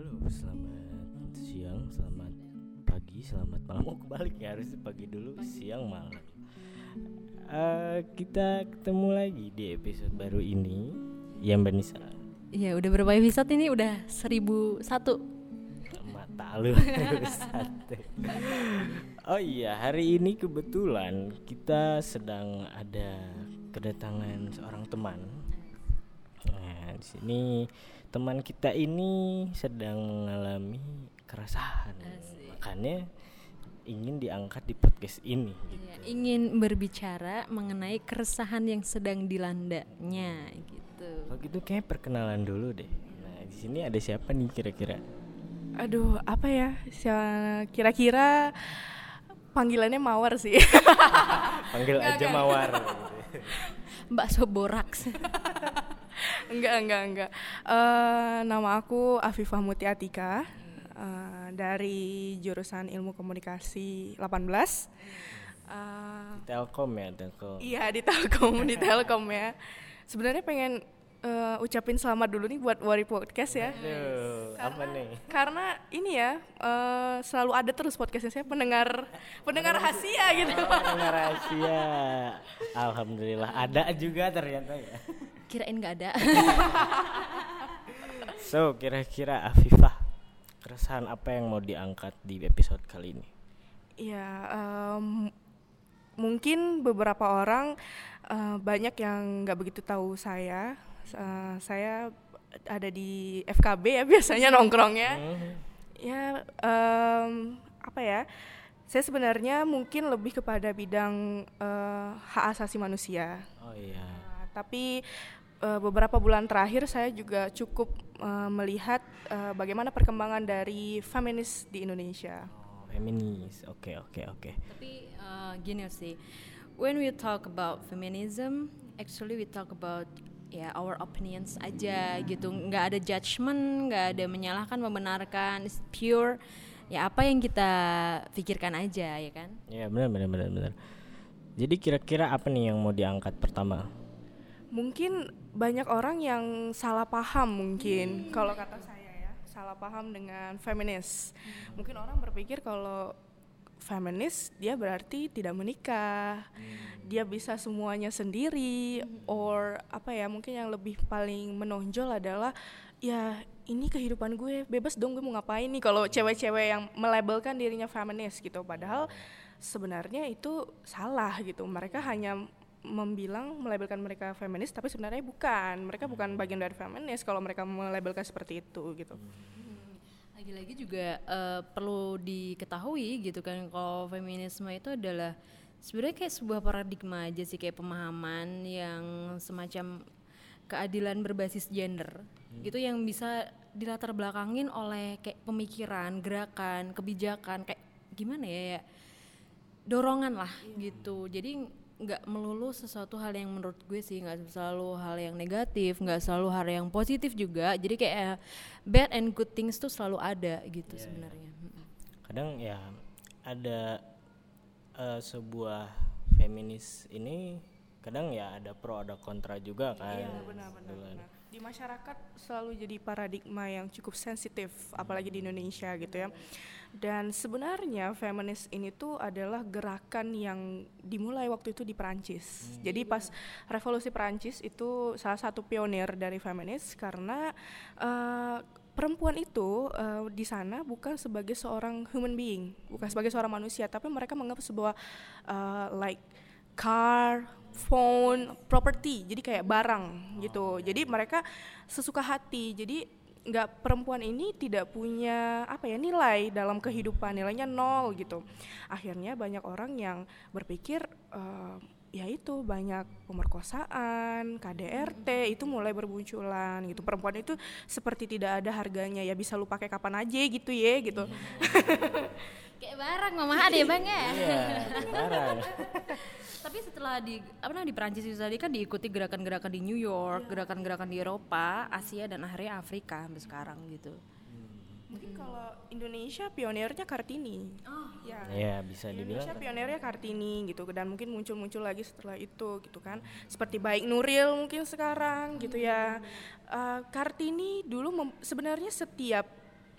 Halo, selamat siang, selamat pagi, selamat malam. Oh kebalik ya harus pagi dulu, siang malam. Eh, kita ketemu lagi di episode baru ini. Ya Mbak Nisa, Iya udah berapa episode ini? Udah 1001 mata lu. Oh iya, hari ini kebetulan kita sedang ada kedatangan seorang teman. Nah, di sini teman kita ini sedang mengalami keresahan. Makanya ingin diangkat di podcast ini gitu. Iya, Ingin berbicara mengenai keresahan yang sedang dilandanya gitu Kalau gitu kayak perkenalan dulu deh. Nah, di sini ada siapa nih kira-kira? Aduh, apa ya? Kira-kira panggilannya Mawar sih. Panggil aja Mawar. Mbak Soboraks enggak, enggak, enggak. Eh, nama aku Afifah Muti Atika eh, dari jurusan Ilmu Komunikasi 18. Eh, Telkom ya, Telkom. iya di Telkom, di Telkom ya. Sebenarnya pengen eh, ucapin selamat dulu nih buat Wari Podcast ya. Aduh, apa nih? Karena ini ya eh, selalu ada terus podcastnya saya pendengar pendengar rahasia gitu. Pendengar rahasia. Alhamdulillah ada juga ternyata ya. Kirain gak ada So, kira-kira Afifah keresahan apa yang mau diangkat di episode kali ini? Ya, em, mungkin beberapa orang eh, banyak yang nggak begitu tahu saya. Eh, saya ada di FKB ya biasanya nongkrongnya. Hmm, Ya, em, apa ya? Saya sebenarnya mungkin lebih kepada bidang eh, hak asasi manusia. Oh iya. Nah, tapi eh, beberapa bulan terakhir saya juga cukup eh, melihat eh, bagaimana perkembangan dari feminis di Indonesia. Oh, feminis. Oke, oke, oke. Tapi eh, gini sih When we talk about feminism Actually we talk about ya our opinions aja gitu. Nggak ada judgment nggak ada menyalahkan membenarkan. It's pure. Ya apa yang kita pikirkan aja ya kan? Ya, benar benar benar benar. Jadi kira-kira apa nih yang mau diangkat pertama? Mungkin banyak orang yang salah paham mungkin. Kalau kata saya ya, salah paham dengan feminis. Mungkin orang berpikir kalau feminis dia berarti tidak menikah. Dia bisa semuanya sendiri or apa ya, mungkin yang lebih paling menonjol adalah ya ini kehidupan gue, bebas dong gue mau ngapain nih kalau cewek-cewek yang melabelkan dirinya feminis gitu. Padahal sebenarnya itu salah gitu. Mereka hanya membilang melabelkan mereka feminis tapi sebenarnya bukan. Mereka bukan bagian dari feminis kalau mereka melabelkan seperti itu gitu lagi-lagi juga eh, perlu diketahui gitu kan kalau feminisme itu adalah sebenarnya kayak sebuah paradigma aja sih kayak pemahaman yang semacam keadilan berbasis gender. Gitu yang bisa dilatar belakangin oleh kayak pemikiran gerakan kebijakan kayak gimana ya, ya dorongan lah gitu. Jadi nggak melulu sesuatu hal yang menurut gue sih nggak selalu hal yang negatif nggak selalu hal yang positif juga. Jadi kayak eh, bad and good things tuh selalu ada gitu sebenarnya. Mm-mm. kadang ya ada eh, sebuah feminis ini kadang ya ada pro ada kontra juga kan Iya benar-benar. Di masyarakat selalu jadi paradigma yang cukup sensitif, apalagi di Indonesia gitu ya. Dan sebenarnya feminis ini tuh adalah gerakan yang dimulai waktu itu di Perancis. Jadi pas revolusi Perancis itu salah satu pionir dari feminis karena eh, perempuan itu eh, di sana bukan sebagai seorang human being, bukan sebagai seorang manusia, tapi mereka menganggap sebuah eh, like car, phone, property, jadi kayak barang gitu. Jadi mereka sesuka hati. Jadi nggak perempuan ini tidak punya apa ya nilai dalam kehidupan, nilainya nol gitu. Akhirnya banyak orang yang berpikir eh, ya itu banyak pemerkosaan, KDRT itu mulai bermunculan gitu. Perempuan itu seperti tidak ada harganya ya bisa lu pakai kapan aja gitu ya gitu. Kayak barang mama ada ya bang ya? Iya barang tapi setelah di apa namanya di Perancis itu tadi kan diikuti gerakan-gerakan di New York gerakan-gerakan di Eropa Asia dan akhirnya Afrika sampai sekarang gitu. Mungkin kalau Indonesia pionirnya Kartini. oh. Ya. ya bisa dibilang Indonesia pionirnya Kartini gitu dan mungkin muncul-muncul lagi setelah itu gitu kan. Seperti baik Nuril mungkin sekarang gitu ya. Eh, Kartini dulu mem- sebenarnya setiap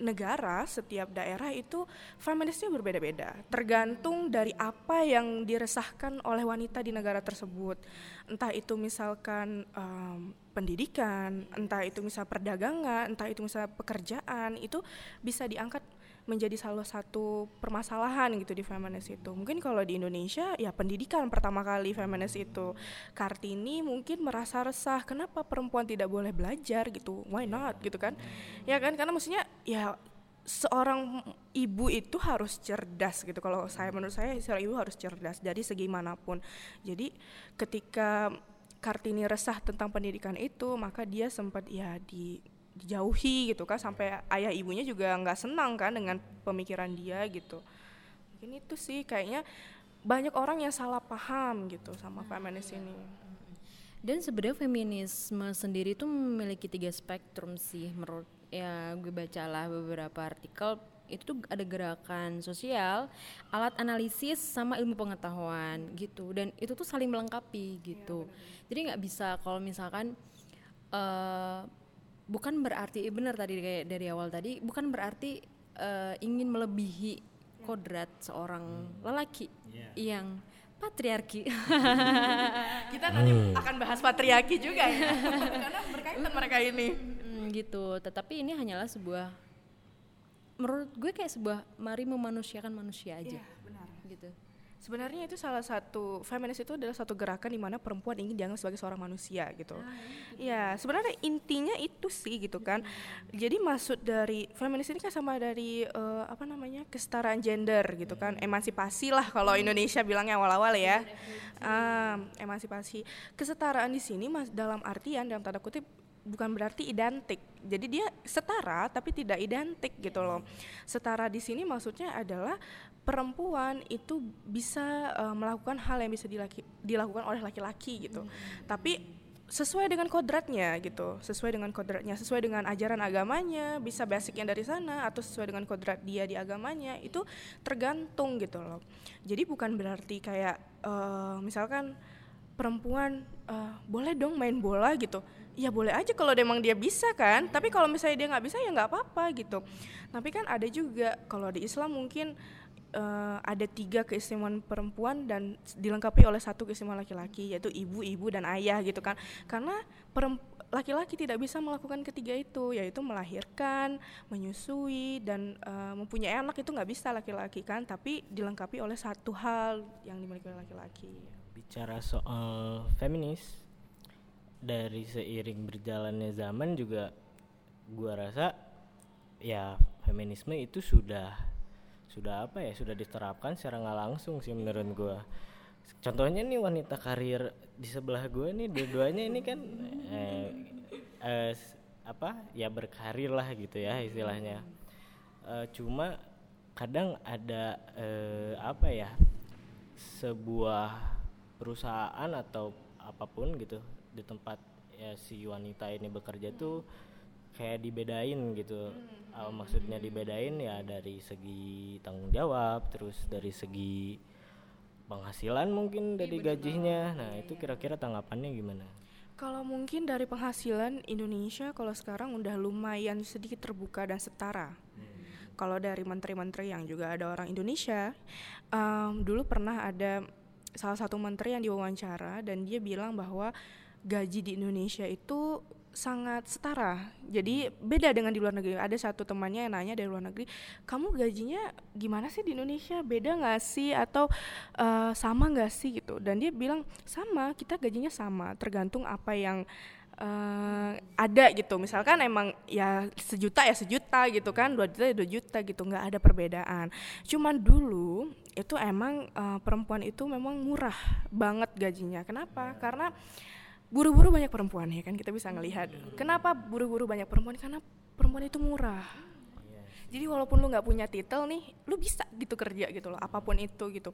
negara, setiap daerah itu feminisnya berbeda-beda, tergantung dari apa yang diresahkan oleh wanita di negara tersebut. Entah itu misalkan um, pendidikan, entah itu misal perdagangan, entah itu misal pekerjaan, itu bisa diangkat menjadi salah satu permasalahan gitu di feminis itu. Mungkin kalau di Indonesia ya pendidikan pertama kali feminis itu. Kartini mungkin merasa resah kenapa perempuan tidak boleh belajar gitu. Why not gitu kan? Ya kan karena maksudnya ya seorang ibu itu harus cerdas gitu kalau saya menurut saya seorang ibu harus cerdas dari segi mana pun jadi ketika Kartini resah tentang pendidikan itu maka dia sempat ya di dijauhi gitu kan sampai ayah ibunya juga nggak senang kan dengan pemikiran dia gitu. Mungkin itu sih kayaknya banyak orang yang salah paham gitu sama feminis ini. Dan sebenarnya feminisme sendiri itu memiliki tiga spektrum sih menurut ya gue bacalah beberapa artikel. Itu tuh ada gerakan sosial, alat analisis sama ilmu pengetahuan gitu. Dan itu tuh saling melengkapi gitu. Jadi nggak bisa kalau misalkan uh, bukan berarti benar tadi kayak dari awal tadi bukan berarti uh, ingin melebihi kodrat seorang lelaki yeah. yang patriarki. Kita nanti hmm. akan bahas patriarki juga ya, karena berkaitan mereka ini. Hmm, gitu. Tetapi ini hanyalah sebuah, menurut gue kayak sebuah mari memanusiakan manusia aja. Iya, benar. Gitu. Sebenarnya itu salah satu feminis itu adalah satu gerakan di mana perempuan ingin dianggap sebagai seorang manusia gitu. Ah, ya, sebenarnya intinya itu sih gitu kan. Jadi maksud dari feminis ini kan sama dari uh, apa namanya? kesetaraan gender gitu kan. Emansipasi lah kalau Indonesia bilangnya awal-awal ya. Um, emansipasi. Kesetaraan di sini mas dalam artian dalam tanda kutip bukan berarti identik. Jadi dia setara tapi tidak identik gitu loh. Setara di sini maksudnya adalah perempuan itu bisa uh, melakukan hal yang bisa dilaki, dilakukan oleh laki-laki gitu. Hmm. Tapi sesuai dengan kodratnya gitu, sesuai dengan kodratnya, sesuai dengan ajaran agamanya, bisa basicnya dari sana atau sesuai dengan kodrat dia di agamanya itu tergantung gitu loh. Jadi bukan berarti kayak uh, misalkan perempuan uh, boleh dong main bola gitu ya boleh aja kalau memang dia bisa kan tapi kalau misalnya dia nggak bisa ya nggak apa-apa gitu tapi kan ada juga kalau di Islam mungkin uh, ada tiga keistimewaan perempuan dan dilengkapi oleh satu keistimewaan laki-laki yaitu ibu, ibu dan ayah gitu kan. Karena laki-laki tidak bisa melakukan ketiga itu yaitu melahirkan, menyusui dan uh, mempunyai anak itu nggak bisa laki-laki kan, tapi dilengkapi oleh satu hal yang dimiliki oleh laki-laki. Bicara soal feminis dari seiring berjalannya zaman juga gua rasa ya feminisme itu sudah sudah apa ya sudah diterapkan secara nggak langsung sih menurut gue contohnya nih wanita karir di sebelah gue nih dua-duanya ini kan eh, eh, apa ya berkarir lah gitu ya istilahnya. Eh, cuma kadang ada eh, apa ya sebuah perusahaan atau apa pun gitu di tempat ya si wanita ini bekerja tuh kayak dibedain gitu. Hmm. Uh, maksudnya dibedain ya dari segi tanggung jawab terus dari segi penghasilan mungkin dari iya, gajinya nah iya, itu iya. kira-kira tanggapannya gimana kalau mungkin dari penghasilan Indonesia kalau sekarang udah lumayan sedikit terbuka dan setara hmm. kalau dari menteri-menteri yang juga ada orang Indonesia um, dulu pernah ada salah satu menteri yang diwawancara dan dia bilang bahwa gaji di Indonesia itu sangat setara. Jadi beda dengan di luar negeri. Ada satu temannya yang nanya dari luar negeri, kamu gajinya gimana sih di Indonesia? Beda nggak sih atau uh, sama nggak sih gitu? Dan dia bilang sama, kita gajinya sama, tergantung apa yang uh, ada gitu. Misalkan emang ya sejuta ya sejuta gitu kan, dua juta ya dua juta gitu, nggak ada perbedaan. Cuman dulu itu emang uh, perempuan itu memang murah banget gajinya. Kenapa? Karena buru-buru banyak perempuan ya kan? Kita bisa ngelihat. Kenapa buru-buru banyak perempuan? Karena perempuan itu murah. Jadi walaupun lu nggak punya titel nih lu bisa gitu kerja gitu loh apa pun itu gitu.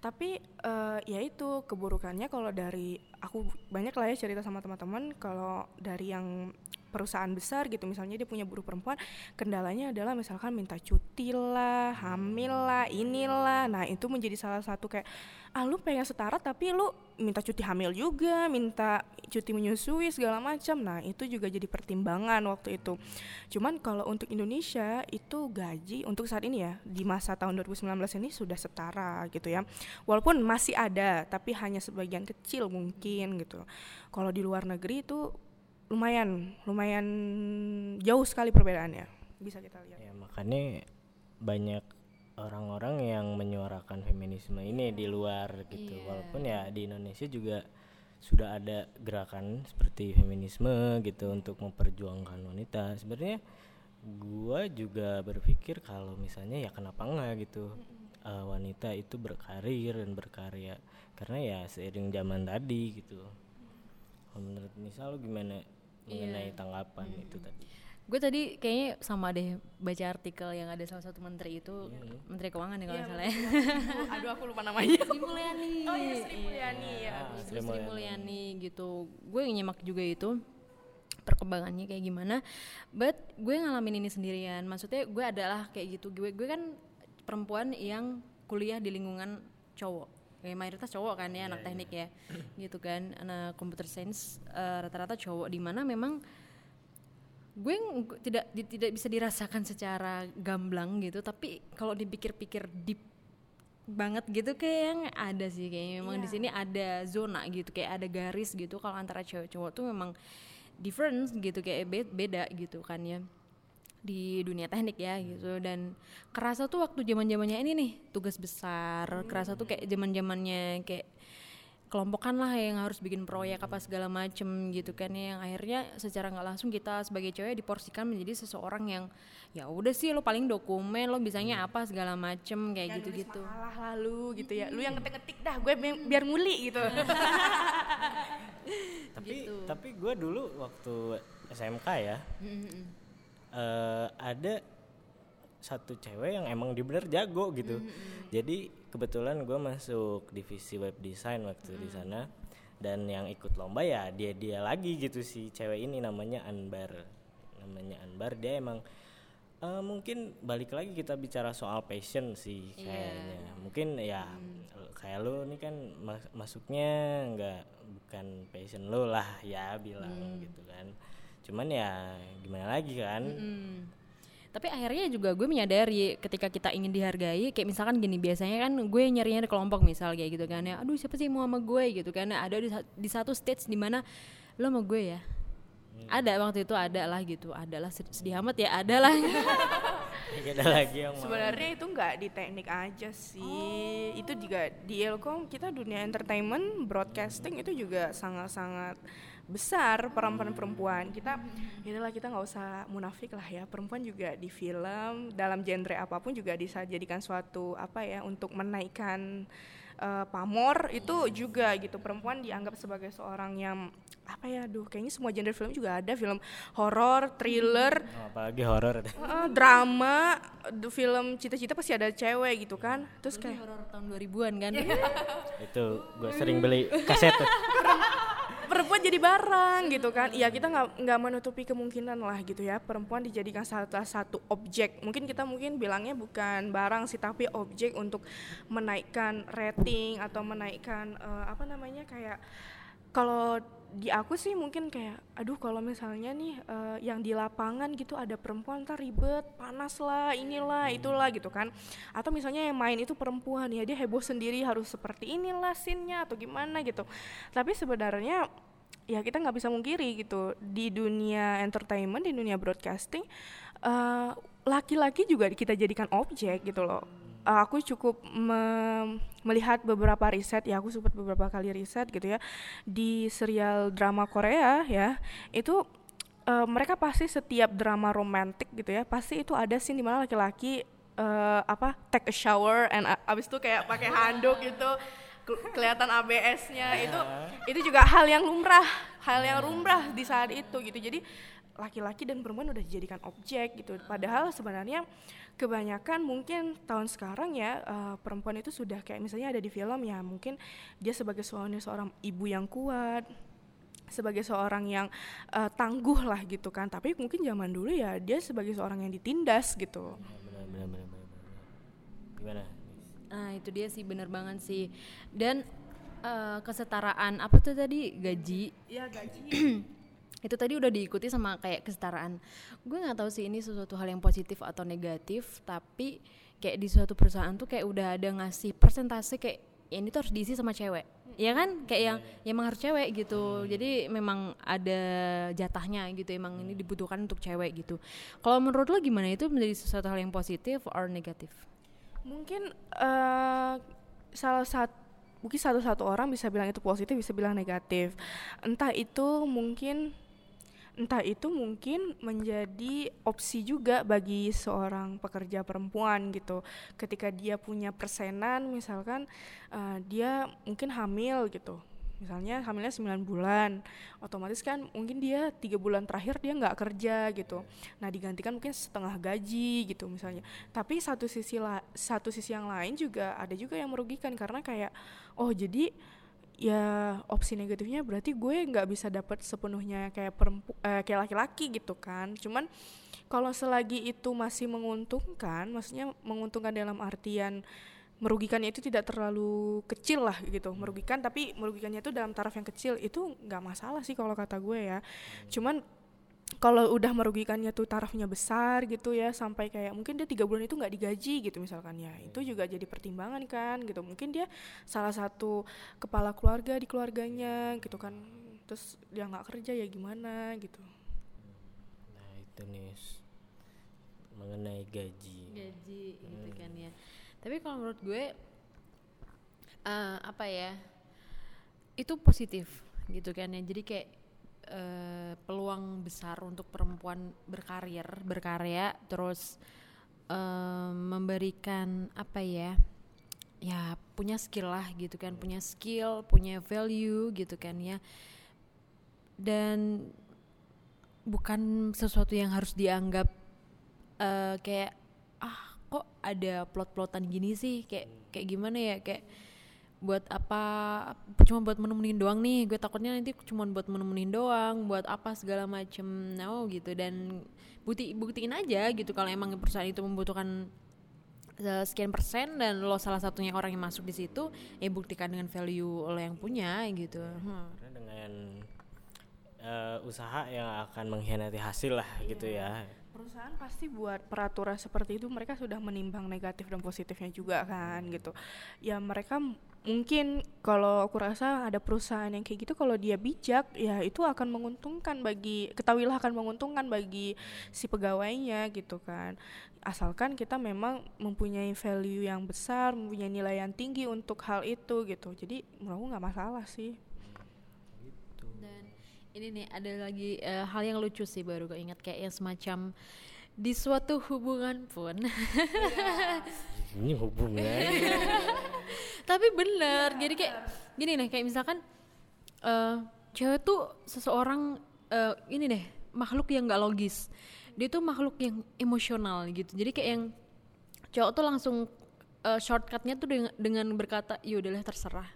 Tapi uh, ya itu keburukannya kalau dari aku banyak lah ya cerita sama teman-teman kalau dari yang perusahaan besar gitu misalnya dia punya buruh perempuan kendalanya adalah misalkan minta cuti lah hamil lah inilah. Nah itu menjadi salah satu kayak ah lu pengen setara tapi lu minta cuti hamil juga minta cuti menyusui segala macam. Nah itu juga jadi pertimbangan waktu itu. Cuman kalau untuk Indonesia itu gaji untuk saat ini ya di masa tahun 2019 ini sudah setara gitu ya. Walaupun masih ada tapi hanya sebagian kecil mungkin gitu. Kalau di luar negeri itu lumayan lumayan jauh sekali perbedaannya. Bisa kita lihat. Ya makanya banyak orang-orang yang menyuarakan feminisme ini di luar gitu. Iya. walaupun ya di Indonesia juga sudah ada gerakan seperti feminisme gitu untuk memperjuangkan wanita. Sebenarnya gua juga berpikir kalau misalnya ya kenapa enggak gitu eh, wanita itu berkarir dan berkarya. Karena ya seiring zaman tadi gitu. Kalau menurut Nisa lo gimana mengenai tanggapan itu tadi gue tadi kayaknya sama deh baca artikel yang ada salah satu menteri itu menteri keuangan ya kalau Iya, nggak salah ya. Aduh aku lupa namanya. Sri Mulyani. Oh iya Sri Mulyani ya. Ah, Sri Sri Mulyani. Mulyani gitu. Gue nyimak juga itu perkembangannya kayak gimana. But gue ngalamin ini sendirian. Maksudnya gue adalah kayak gitu. Gue gue kan perempuan yang kuliah di lingkungan cowok. Kayak mayoritas cowok kan ya anak teknik ya gitu kan. Anak computer science eh, rata-rata cowok. Di mana memang gue tidak di- tidak bisa dirasakan secara gamblang gitu tapi kalau dipikir-pikir deep banget gitu kayak yang ada sih kayaknya memang di sini ada zona gitu kayak ada garis gitu. Kalau antara cewek cowok tuh memang different gitu kayak be- beda gitu kan ya di dunia teknik ya gitu. Dan kerasa tuh waktu zaman zamannya ini nih tugas besar kerasa tuh kayak zaman zamannya kayak kelompokan lah yang harus bikin proyek apa segala macem gitu kan ya. Yang akhirnya secara nggak langsung kita sebagai cewek diporsikan menjadi seseorang yang ya udah sih lo paling dokumen lo bisanya apa segala macem kayak gitu gitu malah lalu gitu ya. Lu yang ngetik-ngetik dah gue bi- biar muli gitu. Tapi Gitu. tapi gue dulu waktu SMK ya eh, ada satu cewek yang emang dia bener jago gitu. Jadi kebetulan gue masuk divisi web design waktu di sana. Dan yang ikut lomba ya dia dia lagi gitu si cewek ini namanya Anbar. Namanya Anbar dia emang eh, mungkin balik lagi kita bicara soal passion sih kayaknya. Mungkin ya kayak lo nih kan mas- masuknya nggak bukan passion lo lah ya bilang gitu kan. Cuman ya gimana lagi kan? Hmm. Tapi akhirnya juga gue menyadari ketika kita ingin dihargai, kayak misalkan gini biasanya kan gue nyarinya di kelompok misal kayak gitu kan ya, aduh siapa sih mau sama gue? gitu kan, ada di, di satu stage di mana lo sama gue ya, ada waktu itu ada lah gitu, ada lah sed- sedih amat ya ada lah. Gak ada lagi yang mau. Sebenarnya itu nggak di teknik aja sih. Itu juga di Ilkom kita dunia entertainment broadcasting itu juga sangat-sangat besar peran-peran perempuan kita inilah kita nggak usah munafik lah ya. Perempuan juga di film dalam genre apa pun juga bisa jadikan suatu apa ya untuk menaikkan eh, pamor itu juga gitu. Perempuan dianggap sebagai seorang yang apa ya aduh kayaknya semua genre film juga ada. Film horor thriller. Oh, apalagi horor. Heeh, drama film cita-cita pasti ada cewek gitu kan. Terus kayak horor tahun 2000-an kan. itu gue sering beli kaset tuh perempuan jadi barang gitu kan. Iya kita nggak nggak menutupi kemungkinan lah gitu ya. Perempuan dijadikan salah satu objek. Mungkin kita mungkin bilangnya bukan barang sih tapi objek untuk menaikkan rating atau menaikkan eh, apa namanya kayak kalau di aku sih mungkin kayak aduh kalau misalnya nih eh, yang di lapangan gitu ada perempuan ntar ribet panas lah inilah itulah gitu kan. Atau misalnya yang main itu perempuan ya dia heboh sendiri harus seperti inilah scene-nya atau gimana gitu. Tapi sebenarnya ya kita nggak bisa mungkiri gitu. Di dunia entertainment di dunia broadcasting eh, laki-laki juga kita jadikan objek gitu loh Eh, aku cukup me- melihat beberapa riset ya aku sempat beberapa kali riset gitu ya di serial drama Korea ya itu eh, mereka pasti setiap drama romantik gitu ya pasti itu ada scene di mana laki-laki eh, apa take a shower and a- abis itu kayak pakai handuk gitu ke- kelihatan ABS-nya itu itu juga hal yang lumrah hal yang lumrah di saat itu gitu jadi laki-laki dan perempuan udah dijadikan objek gitu. Padahal sebenarnya kebanyakan mungkin tahun sekarang ya uh, perempuan itu sudah kayak misalnya ada di film ya mungkin dia sebagai seorang seorang ibu yang kuat sebagai seorang yang uh, tangguh lah gitu kan. Tapi mungkin zaman dulu ya dia sebagai seorang yang ditindas gitu. Benar, benar, benar, benar, gimana nah itu dia sih bener banget sih. Dan uh, kesetaraan apa tuh tadi? Gaji? Ya gaji itu tadi udah diikuti sama kayak kesetaraan. Gue nggak tahu sih ini sesuatu hal yang positif atau negatif tapi kayak di suatu perusahaan tuh kayak udah ada ngasih persentase kayak ya ini tuh harus diisi sama cewek. Ya kan? Kayak yang ya emang harus cewek gitu. Jadi memang ada jatahnya gitu emang ini dibutuhkan untuk cewek gitu. Kalau menurut lo gimana? Itu menjadi sesuatu hal yang positif or negatif? Mungkin uh, salah satu mungkin satu-satu orang bisa bilang itu positif bisa bilang negatif. Entah itu mungkin entah itu mungkin menjadi opsi juga bagi seorang pekerja perempuan gitu. Ketika dia punya persenan misalkan uh, dia mungkin hamil gitu. Misalnya hamilnya 9 bulan otomatis kan mungkin dia tiga bulan terakhir dia nggak kerja gitu. Nah digantikan mungkin setengah gaji gitu misalnya. Tapi satu sisi la satu sisi yang lain juga ada juga yang merugikan karena kayak oh jadi ya opsi negatifnya berarti gue nggak bisa dapat sepenuhnya kayak perempu eh, kayak laki-laki gitu kan. Cuman kalau selagi itu masih menguntungkan maksudnya menguntungkan dalam artian merugikannya itu tidak terlalu kecil lah gitu. Merugikan tapi merugikannya itu dalam taraf yang kecil itu nggak masalah sih kalau kata gue ya. Cuman kalau udah merugikannya tuh tarafnya besar gitu ya sampai kayak mungkin dia tiga bulan itu nggak digaji gitu misalkan ya. Itu juga jadi pertimbangan kan gitu. Mungkin dia salah satu kepala keluarga di keluarganya gitu kan. Terus dia nggak kerja ya gimana gitu. Nah itu nih mengenai gaji. Gaji gitu hmm. gitu kan ya. Tapi kalau menurut gue uh, apa ya itu positif gitu kan ya. Jadi kayak uh, peluang besar untuk perempuan berkarir berkarya terus uh, memberikan apa ya ya punya skill lah gitu kan punya skill punya value gitu kan ya. Dan bukan sesuatu yang harus dianggap uh, kayak ah kok ada plot-plotan gini sih? Kayak kayak gimana ya? Kayak buat apa cuma buat menemenin doang nih. Gue takutnya nanti cuma buat menemenin doang buat apa segala macem. No gitu. Dan bukti buktiin aja gitu kalau emang perusahaan itu membutuhkan uh, sekian persen dan lo salah satunya orang yang masuk di situ ya buktikan dengan value lo yang punya gitu. Hmm. dengan uh, usaha yang akan mengkhianati hasil lah yeah. gitu ya. Perusahaan pasti buat peraturan seperti itu mereka sudah menimbang negatif dan positifnya juga kan gitu. Ya mereka mungkin kalau aku rasa ada perusahaan yang kayak gitu kalau dia bijak ya itu akan menguntungkan bagi ketahuilah akan menguntungkan bagi si pegawainya gitu kan. Asalkan kita memang mempunyai value yang besar mempunyai nilai yang tinggi untuk hal itu gitu. Jadi menurut aku nggak masalah sih. Ini nih ada lagi uh, hal yang lucu sih baru gue ingat kayak yang semacam di suatu hubungan pun. Ini hubungan. Tapi bener jadi kayak gini nih kayak misalkan uh, cewek tuh seseorang uh, ini deh makhluk yang gak logis. Dia tuh makhluk yang emosional gitu. Jadi kayak yang cowok tuh langsung uh, shortcutnya tuh dengan, dengan berkata ya udahlah terserah.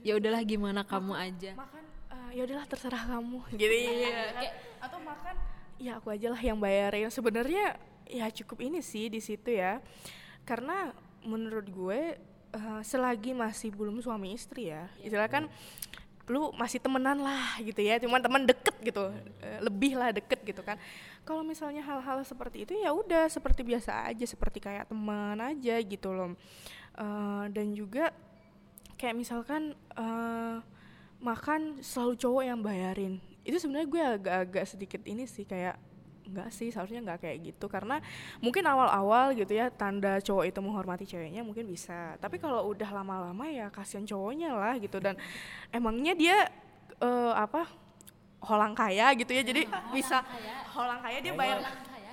Ya udahlah gimana kamu aja. makan ya udahlah terserah kamu. Gitu. Ya kayak atau makan ya aku aja lah yang bayarin. Sebenarnya ya cukup ini sih di situ ya. Karena menurut gue uh, selagi masih belum suami istri ya iya. istilah kan lu masih temenan lah gitu ya cuman teman deket gitu uh, lebih lah deket gitu kan. Kalau misalnya hal-hal seperti itu ya udah seperti biasa aja seperti kayak teman aja gitu loh. Uh, dan juga kayak misalkan uh, makan selalu cowok yang bayarin itu sebenarnya gue agak-agak sedikit ini sih kayak enggak sih seharusnya nggak kayak gitu. Karena mungkin awal-awal gitu ya tanda cowok itu menghormati ceweknya mungkin bisa. Tapi kalau udah lama-lama ya kasihan cowoknya lah gitu. Dan emangnya dia uh, apa holang kaya gitu ya. Jadi holang bisa kaya. holang kaya dia bayar.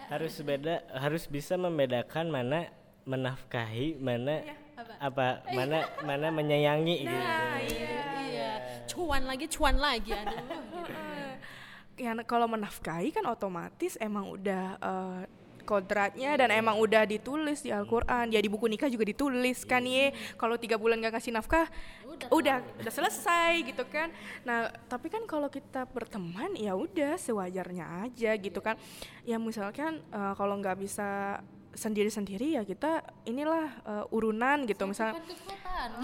harus beda harus bisa membedakan mana menafkahi mana ya, apa, apa mana mana menyayangi nah, gitu iya. Cuan lagi cuan lagi. Aduh yang kalau menafkahi kan otomatis emang udah uh, kodratnya dan emang udah ditulis di Al-Quran. Ya di buku nikah juga ditulis kan ye. Kalau tiga bulan gak kasih nafkah udah. udah, udah selesai gitu kan. Nah tapi kan kalau kita berteman ya udah sewajarnya aja gitu kan. Ya misalkan uh, kalau nggak bisa sendiri-sendiri ya kita inilah uh, urunan gitu misalnya kekuatan.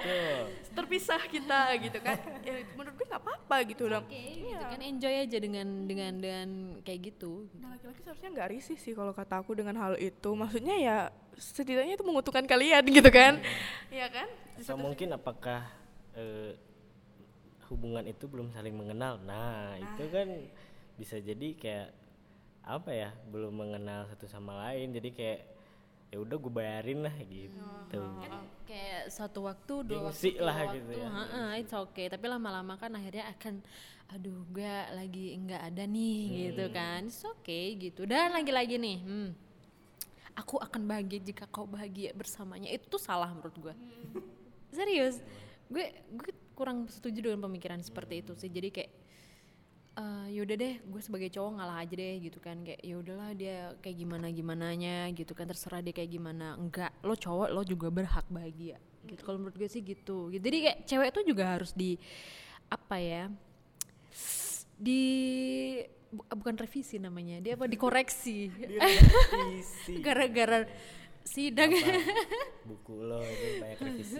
Ya, terpisah kita gitu kan. Ya, menurut gue nggak apa-apa gitu dong. okay, gitu kan. Enjoy aja dengan dengan dengan kayak gitu. Nah laki-laki seharusnya nggak risih sih kalau kata aku dengan hal itu. Maksudnya ya setidaknya itu menguntungkan kalian gitu kan. Ya kan? So mungkin apakah uh, hubungan itu belum saling mengenal? Nah, nah. itu kan bisa jadi kayak apa ya belum mengenal satu sama lain. Jadi kayak ya udah gue bayarin lah gitu. Kan kayak satu waktu dua Gengsi waktu lah waktu, gitu ya. Ha -ha, it's okay. Tapi lama-lama kan akhirnya akan aduh gue lagi nggak ada nih hmm. gitu kan. It's okay gitu. Dan lagi-lagi nih hmm, aku akan bahagia jika kau bahagia bersamanya. Itu tuh salah menurut gue hmm. serius. Gue gue kurang setuju dengan pemikiran seperti itu sih. Jadi kayak uh, yaudah deh gue sebagai cowok ngalah aja deh gitu kan. Kayak ya udahlah dia kayak gimana gimana nya gitu kan. Terserah dia kayak gimana. Enggak lo cowok lo juga berhak bahagia. Gitu. Kalau menurut gue sih gitu. Jadi kayak cewek tuh juga harus di apa ya di bukan revisi namanya dia apa dikoreksi. Gara-gara sidang. Buku lo itu banyak revisi.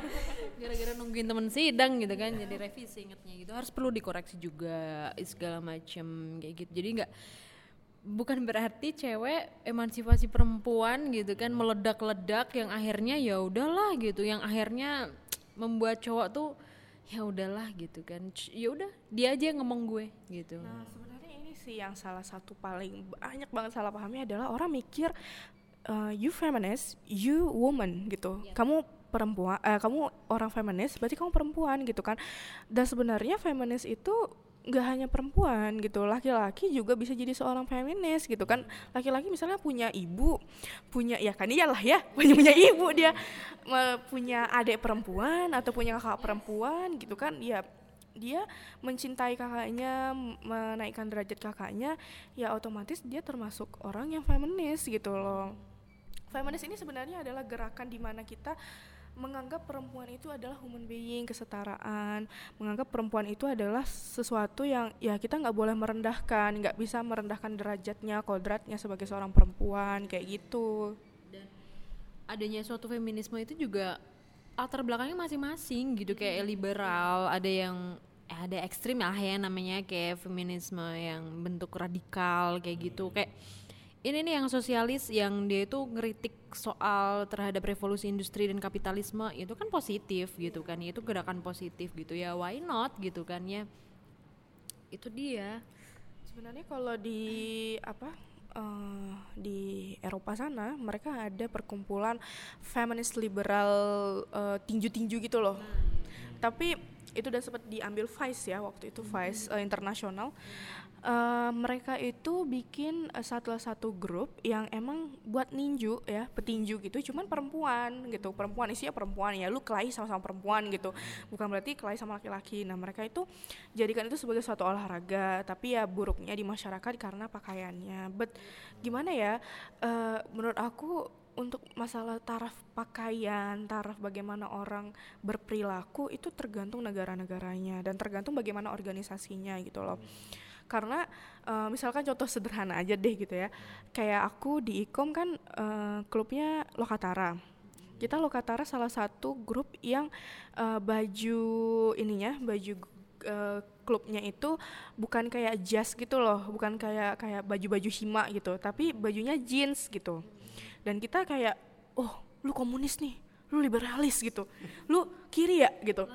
Gara-gara nungguin temen sidang gitu kan jadi revisi ingetnya gitu. Harus perlu dikoreksi juga segala macam kayak gitu. Jadi nggak bukan berarti cewek emansipasi perempuan gitu kan meledak-ledak yang akhirnya ya udahlah gitu. Yang akhirnya membuat cowok tuh ya udahlah gitu kan. Ya udah dia aja yang ngomong gue gitu. Nah sebenarnya ini sih yang salah satu paling banyak banget salah pahamnya adalah orang mikir uh, you feminist, you woman gitu. Yeah. Kamu perempuan, uh, kamu orang feminis, berarti kamu perempuan gitu kan. Dan sebenarnya feminis itu nggak hanya perempuan gitu, laki-laki juga bisa jadi seorang feminis gitu kan. Laki-laki misalnya punya ibu, punya ya kan iyalah ya, punya punya ibu dia, punya adik perempuan atau punya kakak perempuan gitu kan, ya dia mencintai kakaknya menaikkan derajat kakaknya ya otomatis dia termasuk orang yang feminis gitu loh Feminis ini sebenarnya adalah gerakan di mana kita menganggap perempuan itu adalah human being, kesetaraan, menganggap perempuan itu adalah sesuatu yang ya kita nggak boleh merendahkan, nggak bisa merendahkan derajatnya, kodratnya sebagai seorang perempuan kayak gitu. Dan adanya suatu feminisme itu juga latar belakangnya masing-masing gitu kayak liberal, ada yang eh, ada ekstrim lah ya namanya kayak feminisme yang bentuk radikal kayak gitu. Kayak ini nih yang sosialis yang dia itu ngeritik soal terhadap revolusi industri dan kapitalisme itu kan positif gitu kan itu gerakan positif gitu ya why not gitu kan ya. Itu dia. Sebenarnya kalau di apa uh, di Eropa sana mereka ada perkumpulan feminis liberal uh, tinju-tinju gitu loh. Iya. tapi itu udah sempat diambil Vice ya waktu itu Vice uh, internasional uh, mereka itu bikin uh, satu satu grup yang emang buat ninju ya petinju gitu cuman perempuan gitu. Perempuan isinya perempuan ya lu kelahi sama-sama perempuan gitu. Bukan berarti kelahi sama laki-laki. Nah mereka itu jadikan itu sebagai suatu olahraga tapi ya buruknya di masyarakat karena pakaiannya. But gimana ya uh, menurut aku untuk masalah taraf pakaian, taraf bagaimana orang berperilaku itu tergantung negara-negaranya dan tergantung bagaimana organisasinya gitu loh karena uh, misalkan contoh sederhana aja deh gitu ya. Kayak aku di ikom kan uh, klubnya Lokatara. Kita Lokatara salah satu grup yang uh, baju ininya baju uh, klubnya itu bukan kayak jas gitu loh. Bukan kayak kayak baju-baju hima gitu tapi bajunya jeans gitu. Dan kita kayak oh lu komunis nih lu liberalis gitu. Lu kiri ya gitu.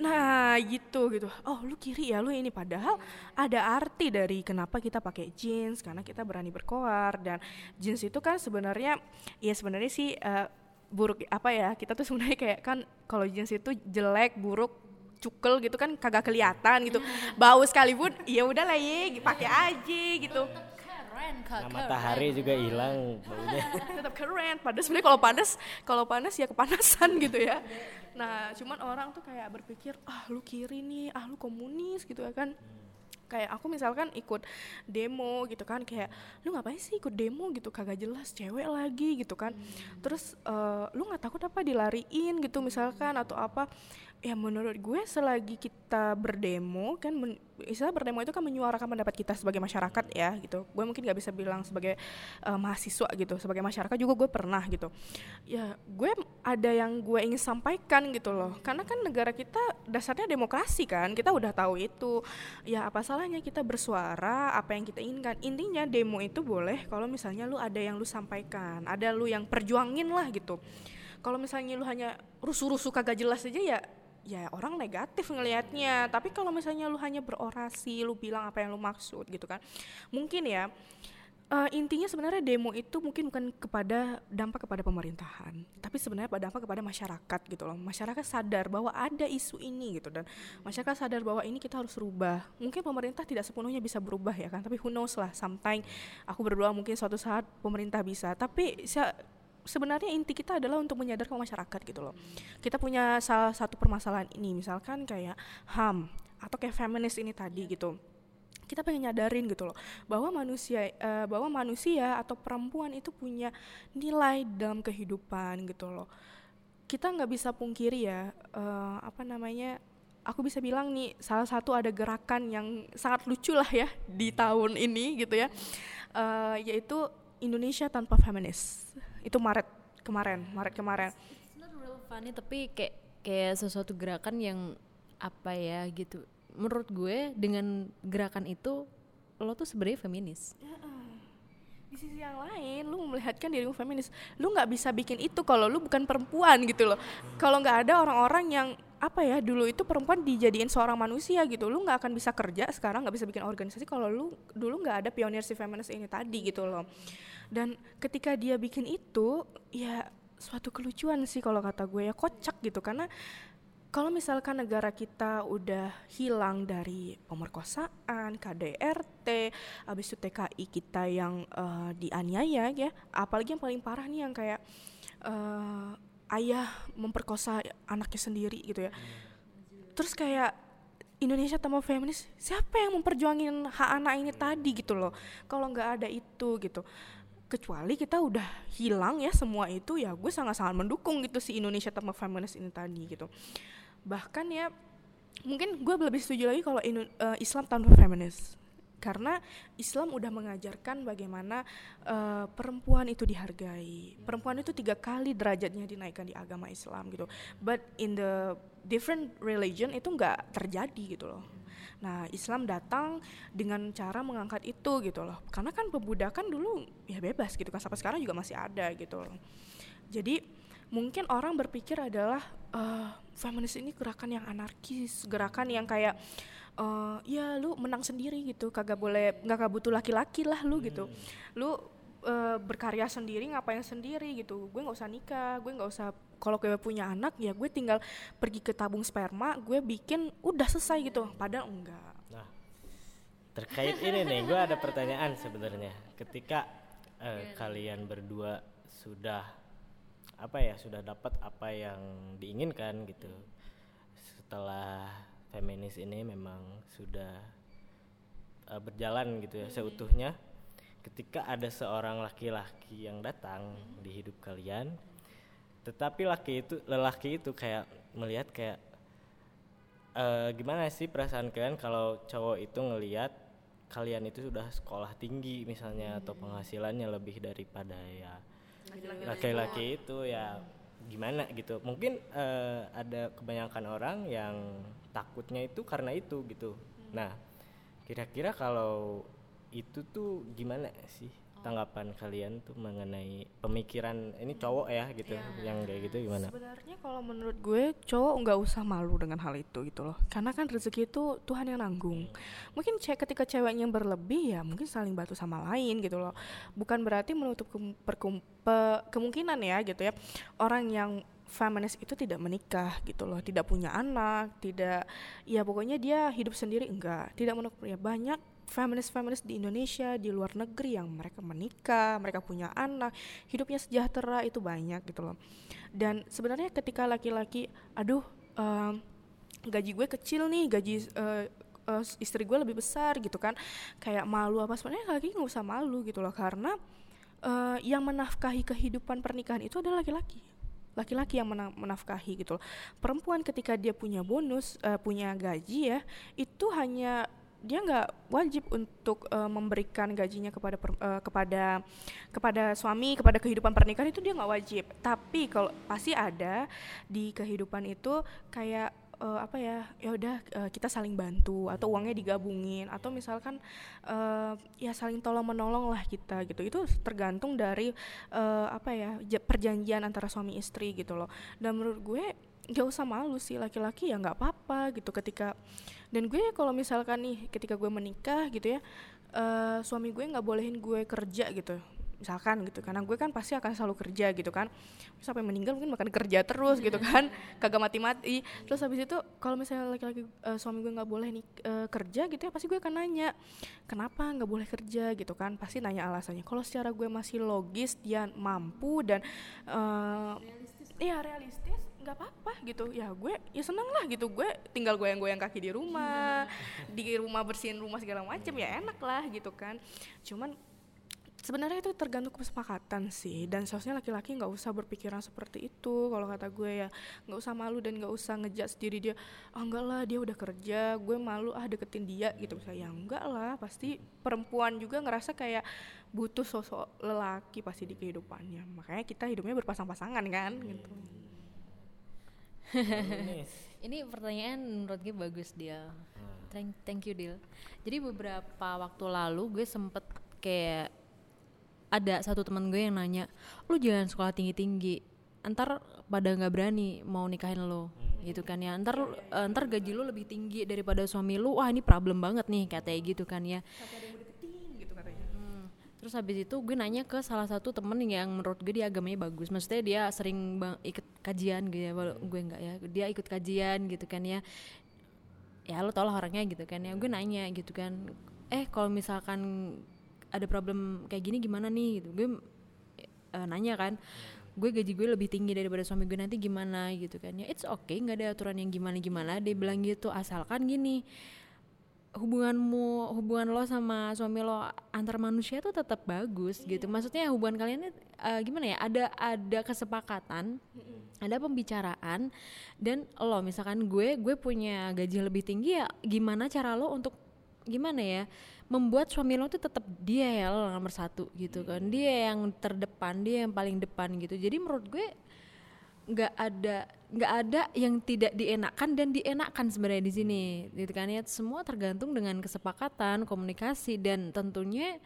Nah gitu gitu. Oh lu kiri ya lu ini. Padahal ada arti dari kenapa kita pakai jeans karena kita berani berkoar dan jeans itu kan sebenarnya ya sebenarnya sih uh, buruk apa ya kita tuh sebenarnya kayak kan kalau jeans itu jelek buruk cukel gitu kan kagak kelihatan gitu. Bau sekalipun ya udah lah ya pakai aja gitu keren kak Nah, matahari juga hilang baunya. tetap keren padahal sebenarnya kalau panas kalau panas ya kepanasan gitu ya. Nah cuman orang tuh kayak berpikir ah lu kiri nih ah lu komunis gitu ya kan. Kayak aku misalkan ikut demo gitu kan kayak lu ngapain sih ikut demo? gitu. Kagak jelas cewek lagi gitu kan. Terus eh, lu nggak takut apa dilariin gitu misalkan atau apa ya menurut gue selagi kita berdemo kan istilah berdemo itu kan menyuarakan pendapat kita sebagai masyarakat ya gitu. Gue mungkin nggak bisa bilang sebagai eh, mahasiswa gitu sebagai masyarakat juga gue pernah gitu. Ya gue ada yang gue ingin sampaikan gitu loh. Karena kan negara kita dasarnya demokrasi kan kita udah tahu itu. Ya apa salahnya kita bersuara apa yang kita inginkan? Intinya demo itu boleh kalau misalnya lu ada yang lu sampaikan ada lu yang perjuangin lah gitu. Kalau misalnya lu hanya rusuh-rusuh kagak jelas aja ya ya orang negatif ngelihatnya. Tapi kalau misalnya lu hanya berorasi lu bilang apa yang lu maksud gitu kan mungkin ya eh, intinya sebenarnya demo itu mungkin bukan kepada dampak kepada pemerintahan tapi sebenarnya dampak kepada masyarakat gitu loh. Masyarakat sadar bahwa ada isu ini gitu dan masyarakat sadar bahwa ini kita harus rubah. Mungkin pemerintah tidak sepenuhnya bisa berubah ya kan tapi who knows lah sampai aku berdoa mungkin suatu saat pemerintah bisa. Tapi saya sebenarnya inti kita adalah untuk menyadarkan masyarakat gitu loh. Kita punya salah satu permasalahan ini, misalkan kayak HAM atau kayak feminis ini tadi gitu. Kita pengen nyadarin gitu loh bahwa manusia eh, bahwa manusia atau perempuan itu punya nilai dalam kehidupan gitu loh. Kita nggak bisa pungkiri ya eh, apa namanya aku bisa bilang nih salah satu ada gerakan yang sangat lucu lah ya di tahun ini gitu ya Eh, yaitu Indonesia tanpa feminis itu Maret kemarin Maret kemarin. It's not real funny tapi kayak kayak sesuatu gerakan yang apa ya gitu. Menurut gue dengan gerakan itu lo tuh sebenarnya feminis. di sisi yang lain lu melihatkan dirimu feminis. Lu nggak bisa bikin itu kalau lu bukan perempuan gitu loh. Kalau nggak ada orang-orang yang apa ya dulu itu perempuan dijadiin seorang manusia gitu. Lu nggak akan bisa kerja sekarang nggak bisa bikin organisasi kalau lu dulu nggak ada pionir si feminis ini tadi gitu loh dan ketika dia bikin itu ya suatu kelucuan sih kalau kata gue ya kocak gitu karena kalau misalkan negara kita udah hilang dari pemerkosaan, KDRT, habis itu TKI kita yang eh, dianiaya ya, apalagi yang paling parah nih yang kayak eh, ayah memperkosa anaknya sendiri gitu ya. Terus kayak Indonesia tanpa feminis, siapa yang memperjuangin hak anak ini tadi gitu loh? Kalau nggak ada itu gitu, kecuali kita udah hilang ya semua itu ya gue sangat-sangat mendukung gitu si Indonesia tanpa feminis ini tadi gitu. Bahkan ya mungkin gue lebih setuju lagi kalau eh, Islam tanpa feminis karena Islam udah mengajarkan bagaimana eh, perempuan itu dihargai. Perempuan itu tiga kali derajatnya dinaikkan di agama Islam gitu. But in the different religion itu nggak terjadi gitu loh Nah, Islam datang dengan cara mengangkat itu gitu loh. Karena kan pembudakan dulu ya bebas gitu kan sampai sekarang juga masih ada gitu loh. Jadi mungkin orang berpikir adalah eh feminis ini gerakan yang anarkis, gerakan yang kayak eh ya lu menang sendiri gitu, kagak boleh nggak butuh laki-laki lah lu gitu. Lu eh, berkarya sendiri ngapain sendiri gitu. Gue nggak usah nikah, gue nggak usah kalau gue punya anak ya gue tinggal pergi ke tabung sperma, gue bikin udah selesai gitu. Padahal enggak. Nah, terkait ini nih, gue ada pertanyaan sebenarnya. Ketika eh, kalian berdua sudah apa ya, sudah dapat apa yang diinginkan gitu, setelah feminis ini memang sudah eh, berjalan gitu ya seutuhnya. Ketika ada seorang laki-laki yang datang di hidup kalian, tetapi laki itu lelaki itu kayak melihat kayak eh, gimana sih perasaan kalian kalau cowok itu ngelihat kalian itu sudah sekolah tinggi misalnya atau penghasilannya lebih daripada ya laki-laki itu ya. gimana gitu. Mungkin eh, ada kebanyakan orang yang takutnya itu karena itu gitu. Nah kira-kira kalau itu tuh gimana sih tanggapan kalian tuh mengenai pemikiran ini cowok ya gitu yang kayak gitu gimana Sebenarnya kalau menurut gue cowok nggak usah malu dengan hal itu gitu loh. Karena kan rezeki itu Tuhan yang nanggung. Mungkin ce ketika ceweknya berlebih ya mungkin saling bantu sama lain gitu loh. Bukan berarti menutup perkum- pe- kemungkinan ya gitu ya. Orang yang feminis itu tidak menikah gitu loh, tidak punya anak, tidak ya pokoknya dia hidup sendiri enggak, tidak menutup ya banyak feminis-feminis di Indonesia di luar negeri yang mereka menikah mereka punya anak hidupnya sejahtera itu banyak gitu loh dan sebenarnya ketika laki-laki aduh um, gaji gue kecil nih gaji uh, uh, istri gue lebih besar gitu kan kayak malu apa sebenarnya laki nggak usah malu gitu loh karena uh, yang menafkahi kehidupan pernikahan itu adalah laki-laki laki-laki yang menafkahi gitu loh. Perempuan ketika dia punya bonus, uh, punya gaji ya, itu hanya dia nggak wajib untuk uh, memberikan gajinya kepada per, uh, kepada kepada suami kepada kehidupan pernikahan itu dia nggak wajib. Tapi kalau pasti ada di kehidupan itu kayak uh, apa ya ya udah uh, kita saling bantu atau uangnya digabungin atau misalkan uh, ya saling tolong menolong lah kita gitu. Itu tergantung dari uh, apa ya perjanjian antara suami istri gitu loh. Dan menurut gue gak usah malu sih laki-laki ya nggak apa-apa gitu ketika dan gue kalau misalkan nih ketika gue menikah gitu ya uh, suami gue nggak bolehin gue kerja gitu misalkan gitu karena gue kan pasti akan selalu kerja gitu kan sampai meninggal mungkin makan kerja terus gitu kan kagak mati-mati terus habis itu kalau misalnya laki-laki uh, suami gue nggak boleh nih uh, kerja gitu ya pasti gue akan nanya kenapa nggak boleh kerja? gitu kan pasti nanya alasannya. Kalau secara gue masih logis dia mampu dan uh, iya realistis nggak apa-apa gitu. Ya gue ya seneng lah gitu. Gue tinggal goyang-goyang kaki di rumah di rumah bersihin rumah segala macam ya enak lah gitu kan. Cuman sebenarnya itu tergantung kesepakatan sih dan seharusnya laki-laki nggak usah berpikiran seperti itu kalau kata gue ya. Nggak usah malu dan nggak usah ngejat sendiri dia ah enggak lah dia udah kerja gue malu ah deketin dia gitu. Saya ya enggak lah pasti perempuan juga ngerasa kayak butuh sosok lelaki pasti di kehidupannya. Makanya kita hidupnya berpasang-pasangan kan gitu ini pertanyaan menurut gue bagus dia hmm. thank thank you Dil. Jadi beberapa waktu lalu gue sempet kayak ada satu teman gue yang nanya lu jangan sekolah tinggi tinggi antar pada nggak berani mau nikahin lo hmm. gitu kan ya. Ntar uh, ntar gaji lu lebih tinggi daripada suami lu. Wah ini problem banget nih katanya gitu kan ya. Terus habis itu gue nanya ke salah satu temen yang menurut gue dia agamanya bagus. Maksudnya dia sering bang, ikut kajian gitu ya. Gue enggak ya dia ikut kajian gitu kan ya. Ya lo tau lah orangnya gitu kan ya. Gue nanya gitu kan eh kalau misalkan ada problem kayak gini gimana nih? Gitu. Gue uh, nanya kan. Gue gaji gue lebih tinggi daripada suami gue nanti gimana gitu kan ya. It's okay nggak ada aturan yang gimana gimana dia bilang gitu asalkan gini hubunganmu hubungan lo sama suami lo antar manusia tuh tetap bagus gitu. Iya. maksudnya hubungan kalian uh, gimana ya? Ada ada kesepakatan ada pembicaraan dan lo misalkan gue gue punya gaji lebih tinggi ya gimana cara lo untuk gimana ya membuat suami lo tuh tetap dia ya lo nomor satu gitu kan. Dia yang terdepan dia yang paling depan gitu. Jadi menurut gue nggak ada nggak ada yang tidak dienakkan dan dienakkan sebenarnya di sini gitu kan ya. Semua tergantung dengan kesepakatan komunikasi dan tentunya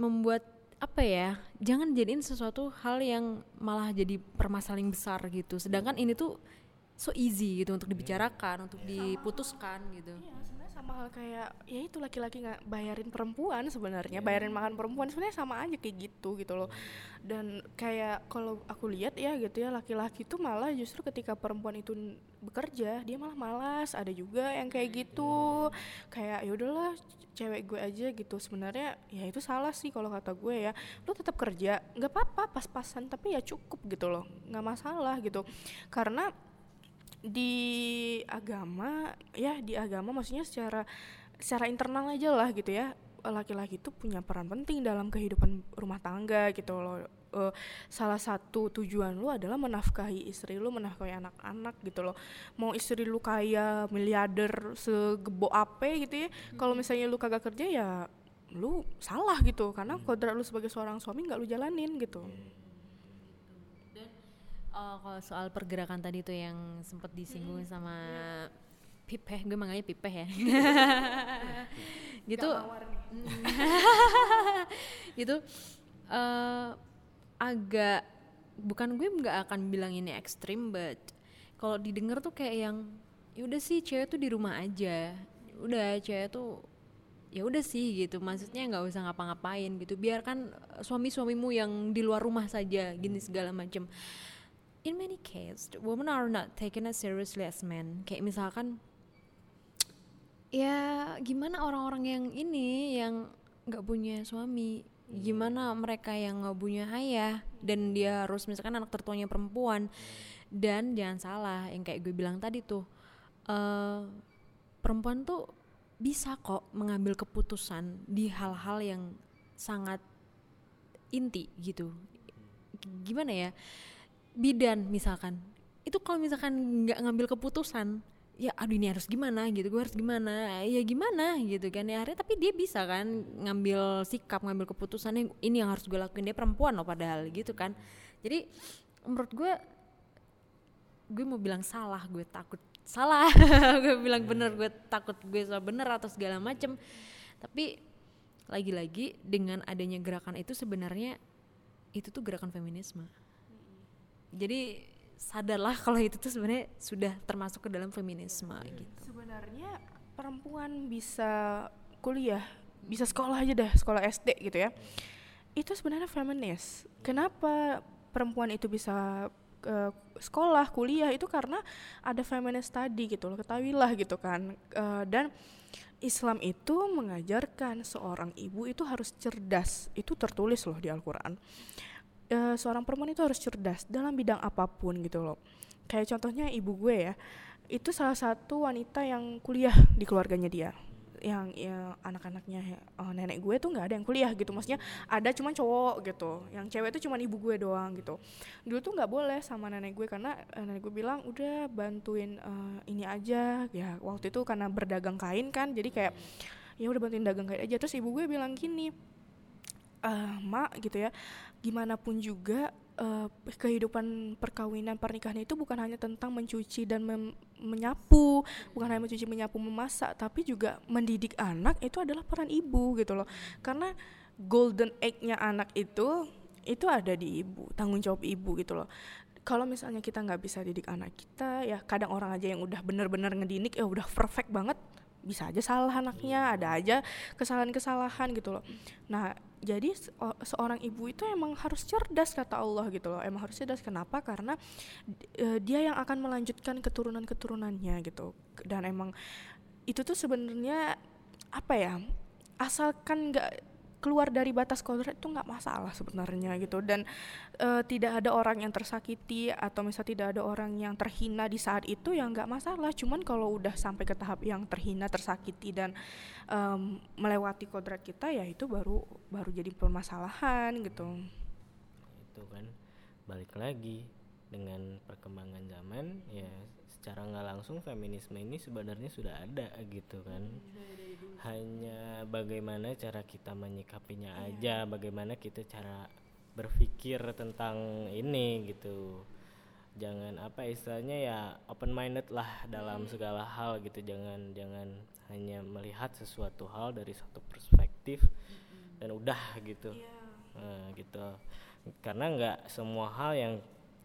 membuat apa ya jangan jadiin sesuatu hal yang malah jadi permasalahan besar gitu. Sedangkan ini tuh so easy gitu untuk dibicarakan untuk diputuskan gitu. Iya, sama hal kayak ya itu laki-laki nggak bayarin perempuan sebenarnya yeah. bayarin makan perempuan sebenarnya sama aja kayak gitu gitu loh. Dan kayak kalau aku lihat ya gitu ya laki-laki itu malah justru ketika perempuan itu bekerja dia malah malas. Ada juga yang kayak gitu. Kayak ya udahlah cewek gue aja gitu. Sebenarnya ya itu salah sih kalau kata gue ya. Lo tetap kerja nggak apa-apa pas-pasan tapi ya cukup gitu loh. Nggak masalah gitu. Karena di agama ya di agama maksudnya secara secara internal aja lah gitu ya. Laki-laki itu punya peran penting dalam kehidupan rumah tangga gitu loh. Uh, salah satu tujuan lu adalah menafkahi istri lu menafkahi anak-anak gitu loh. Mau istri lu kaya miliarder segebo ape gitu ya. Hmm. kalau misalnya lu kagak kerja ya lu salah gitu. Karena kodrat lu sebagai seorang suami nggak lu jalanin gitu. Hmm uh, kalau soal pergerakan tadi tuh yang sempat disinggung hmm. sama Pipeh, gue manggilnya Pipeh ya. gitu. gitu uh, agak bukan gue nggak akan bilang ini ekstrim, but kalau didengar tuh kayak yang ya udah sih cewek tuh di rumah aja. Udah cewek tuh ya udah sih gitu maksudnya nggak usah ngapa-ngapain gitu biarkan suami-suamimu yang di luar rumah saja gini segala macam in many cases women are not taken as seriously as men. Kayak misalkan ya gimana orang-orang yang ini yang nggak punya suami? Gimana mereka yang nggak punya ayah? Dan dia harus misalkan anak tertuanya perempuan. Dan jangan salah yang kayak gue bilang tadi tuh eh, perempuan tuh bisa kok mengambil keputusan di hal-hal yang sangat inti gitu. Gimana ya bidan misalkan. Itu kalau misalkan nggak ngambil keputusan ya aduh ini harus gimana gitu gue harus gimana? Ya gimana gitu kan ya akhirnya tapi dia bisa kan ngambil sikap ngambil keputusan yang ini yang harus gue lakuin. Dia perempuan loh padahal gitu kan. Jadi menurut gue gue mau bilang salah gue takut salah. Gue bilang bener gue takut gue salah bener atau segala macem. Tapi lagi-lagi dengan adanya gerakan itu sebenarnya itu tuh gerakan feminisme jadi sadarlah kalau itu tuh sebenarnya sudah termasuk ke dalam feminisme gitu Sebenarnya perempuan bisa kuliah, bisa sekolah aja dah, sekolah SD gitu ya. Itu sebenarnya feminis. Kenapa perempuan itu bisa ke sekolah, kuliah itu karena ada feminist tadi gitu loh, ketahuilah gitu kan. Eh, dan Islam itu mengajarkan seorang ibu itu harus cerdas. Itu tertulis loh di Al-Qur'an. Eh, seorang perempuan itu harus cerdas dalam bidang apa pun gitu loh. Kayak contohnya ibu gue ya, itu salah satu wanita yang kuliah di keluarganya dia. Yang ya, anak-anaknya eh, nenek gue tuh nggak ada yang kuliah gitu, maksudnya ada cuman cowok gitu. Yang cewek itu cuman ibu gue doang gitu. Dulu tuh nggak boleh sama nenek gue karena eh, nenek gue bilang udah bantuin eh, ini aja ya waktu itu karena berdagang kain kan, jadi kayak ya udah bantuin dagang kain aja. Terus ibu gue bilang gini, eh mak gitu ya gimana pun juga eh, kehidupan perkawinan pernikahan itu bukan hanya tentang mencuci dan menyapu bukan hanya mencuci menyapu memasak tapi juga mendidik anak itu adalah peran ibu gitu loh. Karena golden egg-nya anak itu itu ada di ibu tanggung jawab ibu gitu loh. Kalau misalnya kita nggak bisa didik anak kita ya kadang orang aja yang udah bener-bener ngedidik ya udah perfect banget bisa aja salah anaknya ada aja kesalahan-kesalahan gitu loh. Nah jadi seorang ibu itu emang harus cerdas kata Allah gitu loh. Emang harus cerdas. Kenapa? Karena eh, dia yang akan melanjutkan keturunan-keturunannya gitu. Dan emang itu tuh sebenarnya apa ya asalkan nggak keluar dari batas kodrat itu nggak masalah sebenarnya gitu. Dan eh, tidak ada orang yang tersakiti atau misal tidak ada orang yang terhina di saat itu ya nggak masalah. Cuman kalau udah sampai ke tahap yang terhina tersakiti dan em, melewati kodrat kita ya itu baru baru jadi permasalahan gitu. Itu kan. Balik lagi dengan perkembangan zaman ya secara nggak langsung feminisme ini sebenarnya sudah ada gitu kan. Hanya bagaimana cara kita menyikapinya aja bagaimana kita cara berpikir tentang ini gitu. Jangan apa istilahnya ya open minded lah dalam segala hal gitu. Jangan jangan hanya melihat sesuatu hal dari satu perspektif dan udah gitu. Nah, gitu. Karena nggak semua hal yang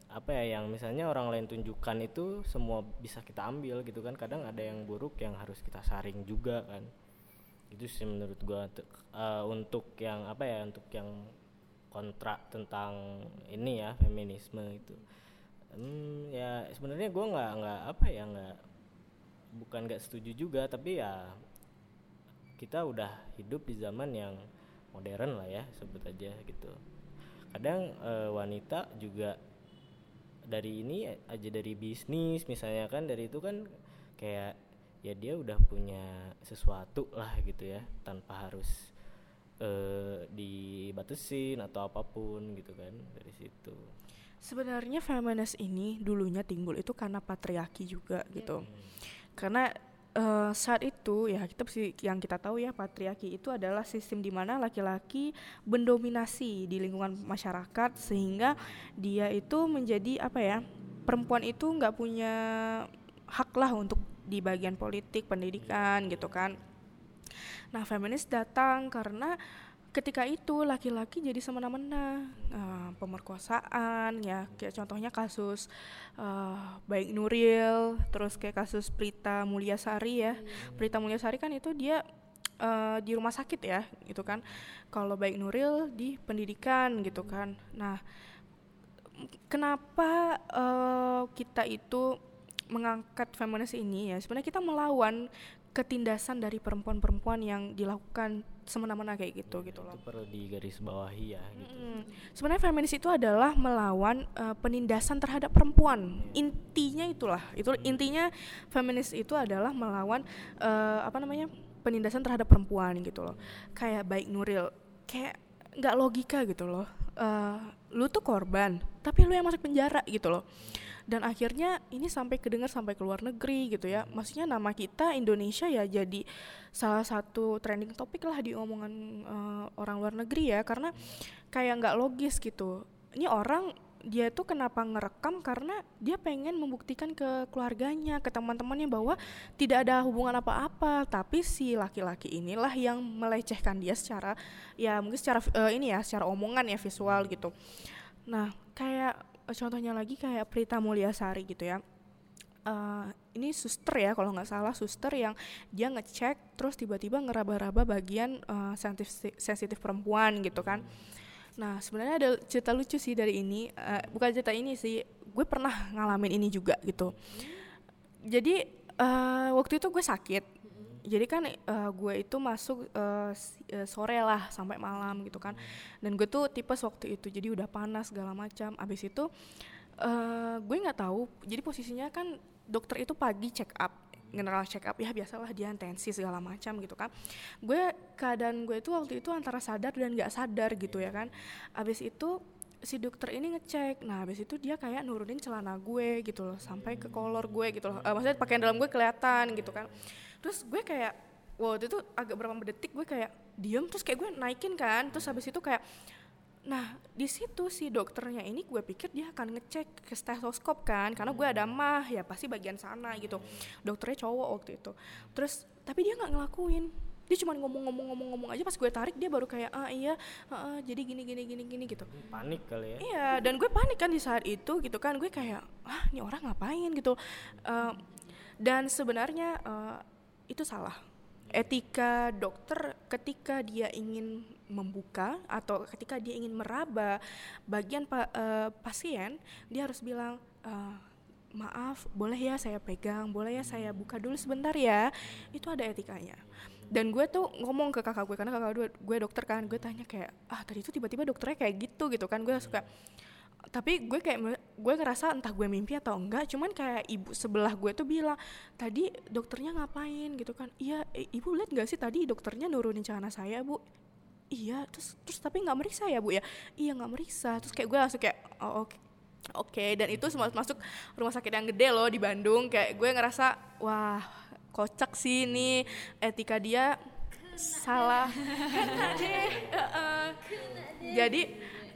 apa ya yang misalnya orang lain tunjukkan itu semua bisa kita ambil gitu kan. Kadang ada yang buruk yang harus kita saring juga kan. Itu sih menurut gua. Untuk- eh, untuk yang apa ya untuk yang kontra tentang ini ya feminisme itu. Hmm, ya sebenarnya gua nggak nggak apa ya nggak bukan nggak setuju juga tapi ya kita udah hidup di zaman yang modern lah ya sebut aja gitu. Kadang eh, wanita juga dari ini aja dari bisnis misalnya kan dari itu kan kayak ya dia udah punya sesuatu lah gitu ya tanpa harus eh dibatasin atau apa pun gitu kan dari situ. Sebenarnya feminis ini dulunya timbul itu karena patriarki juga gitu. Karena eh, saat itu ya kita yang kita tahu ya patriarki itu adalah sistem di mana laki-laki mendominasi di lingkungan masyarakat sehingga dia itu menjadi apa ya perempuan itu nggak punya hak lah untuk di bagian politik pendidikan gitu kan. Nah feminis datang karena ketika itu laki-laki jadi semena-mena eh, pemerkosaan ya. Kayak contohnya kasus eh, baik Nuril terus kayak kasus Prita Mulyasari ya. Prita Mulyasari kan itu dia eh, di rumah sakit ya gitu kan. Kalau baik Nuril di pendidikan gitu kan. Nah kenapa eh, kita itu mengangkat feminis ini ya? Sebenarnya kita melawan ketindasan dari perempuan-perempuan yang dilakukan semena-mena kayak gitu gitu loh. Itu perlu digarisbawahi ya gitu. Mm. Sebenarnya feminis itu adalah melawan uh, penindasan terhadap perempuan. Intinya itulah. Itu intinya feminis itu adalah melawan uh, apa namanya? penindasan terhadap perempuan gitu loh. Kayak baik Nuril, kayak nggak logika gitu loh. Uh, lu tuh korban, tapi lu yang masuk penjara gitu loh dan akhirnya ini sampai kedengar sampai ke luar negeri gitu ya. Maksudnya nama kita Indonesia ya jadi salah satu trending topik lah di omongan uh, orang luar negeri ya. Karena kayak nggak logis gitu. Ini orang dia tuh kenapa ngerekam? Karena dia pengen membuktikan ke keluarganya, ke teman-temannya bahwa tidak ada hubungan apa-apa, tapi si laki-laki inilah yang melecehkan dia secara ya mungkin secara uh, ini ya, secara omongan ya visual gitu. Nah, kayak contohnya lagi kayak Prita Mulyasari gitu ya. Uh, ini suster ya kalau nggak salah suster yang dia ngecek terus tiba-tiba ngeraba-raba bagian uh, sensitif, sensitif perempuan gitu kan. Nah sebenarnya ada cerita lucu sih dari ini uh, bukan cerita ini sih gue pernah ngalamin ini juga gitu. Jadi uh, waktu itu gue sakit jadi kan uh, gue itu masuk uh, sore lah sampai malam gitu kan. Dan gue tuh tipes waktu itu jadi udah panas segala macam. Abis itu uh, gue nggak tahu. Jadi posisinya kan dokter itu pagi check up general check up. Ya biasalah dia tensi segala macam gitu kan. Gue keadaan gue itu waktu itu antara sadar dan nggak sadar gitu ya kan. Abis itu si dokter ini ngecek. Nah habis itu dia kayak nurunin celana gue gitu loh sampai ke kolor gue gitu loh. Uh, maksudnya pakaian dalam gue kelihatan gitu kan terus gue kayak waktu itu agak berapa detik gue kayak diem terus kayak gue naikin kan. Terus habis itu kayak nah di situ si dokternya ini gue pikir dia akan ngecek ke stetoskop kan karena gue ada mah ya pasti bagian sana gitu. Dokternya cowok waktu itu. Terus tapi dia nggak ngelakuin. Dia cuma ngomong-ngomong-ngomong-ngomong aja. Pas gue tarik dia baru kayak ah iya uh, uh, jadi gini gini gini gini gitu. Panik kali ya. Iya dan gue panik kan di saat itu gitu kan. Gue kayak ah ini orang ngapain? gitu. Uh, dan sebenarnya uh, itu salah. Etika dokter ketika dia ingin membuka atau ketika dia ingin meraba bagian pa, uh, pasien dia harus bilang uh, maaf boleh ya saya pegang boleh ya saya buka dulu sebentar ya. Itu ada etikanya. Dan gue tuh ngomong ke kakak gue karena kakak gue dokter kan gue tanya kayak ah tadi itu tiba-tiba dokternya kayak gitu gitu kan. Gue suka tapi gue kayak gue ngerasa entah gue mimpi atau enggak cuman kayak ibu sebelah gue tuh bilang tadi dokternya ngapain? Gitu kan. Iya ibu lihat nggak sih tadi dokternya nurunin celana saya bu? Iya terus terus tapi nggak meriksa ya bu ya? Iya nggak meriksa. Terus kayak gue langsung kayak oh, oke okay. oke. Okay. dan itu semua masuk rumah sakit yang gede loh di Bandung kayak gue ngerasa wah kocak sih ini etika dia salah. Jadi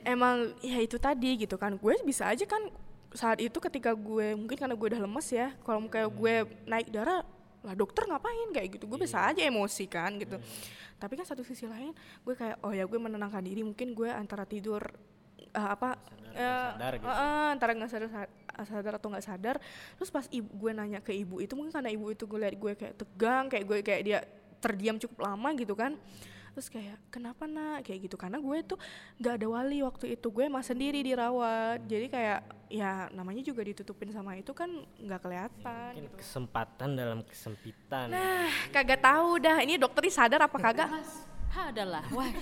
emang ya itu tadi gitu kan. Gue bisa aja kan saat itu ketika gue mungkin karena gue udah lemes ya kalau kayak gue naik darah lah dokter ngapain? Kayak gitu gue bisa aja emosi kan gitu. Tapi kan satu sisi lain gue kayak oh ya gue menenangkan diri mungkin gue antara tidur uh, apa sadar, uh, sadar gitu. uh, antara nggak sadar sadar atau nggak sadar. Terus pas ibu gue nanya ke ibu itu mungkin karena ibu itu gue lihat gue kayak tegang kayak gue kayak dia terdiam cukup lama gitu kan terus kayak kenapa nak? Kayak gitu. Karena gue tuh nggak ada wali waktu itu. Gue mah sendiri dirawat. Jadi kayak ya namanya juga ditutupin sama itu kan nggak kelihatan gitu. kesempatan dalam kesempitan. Nah kagak tahu dah. Ini dokter sadar apa kagak? Adalah. Wah.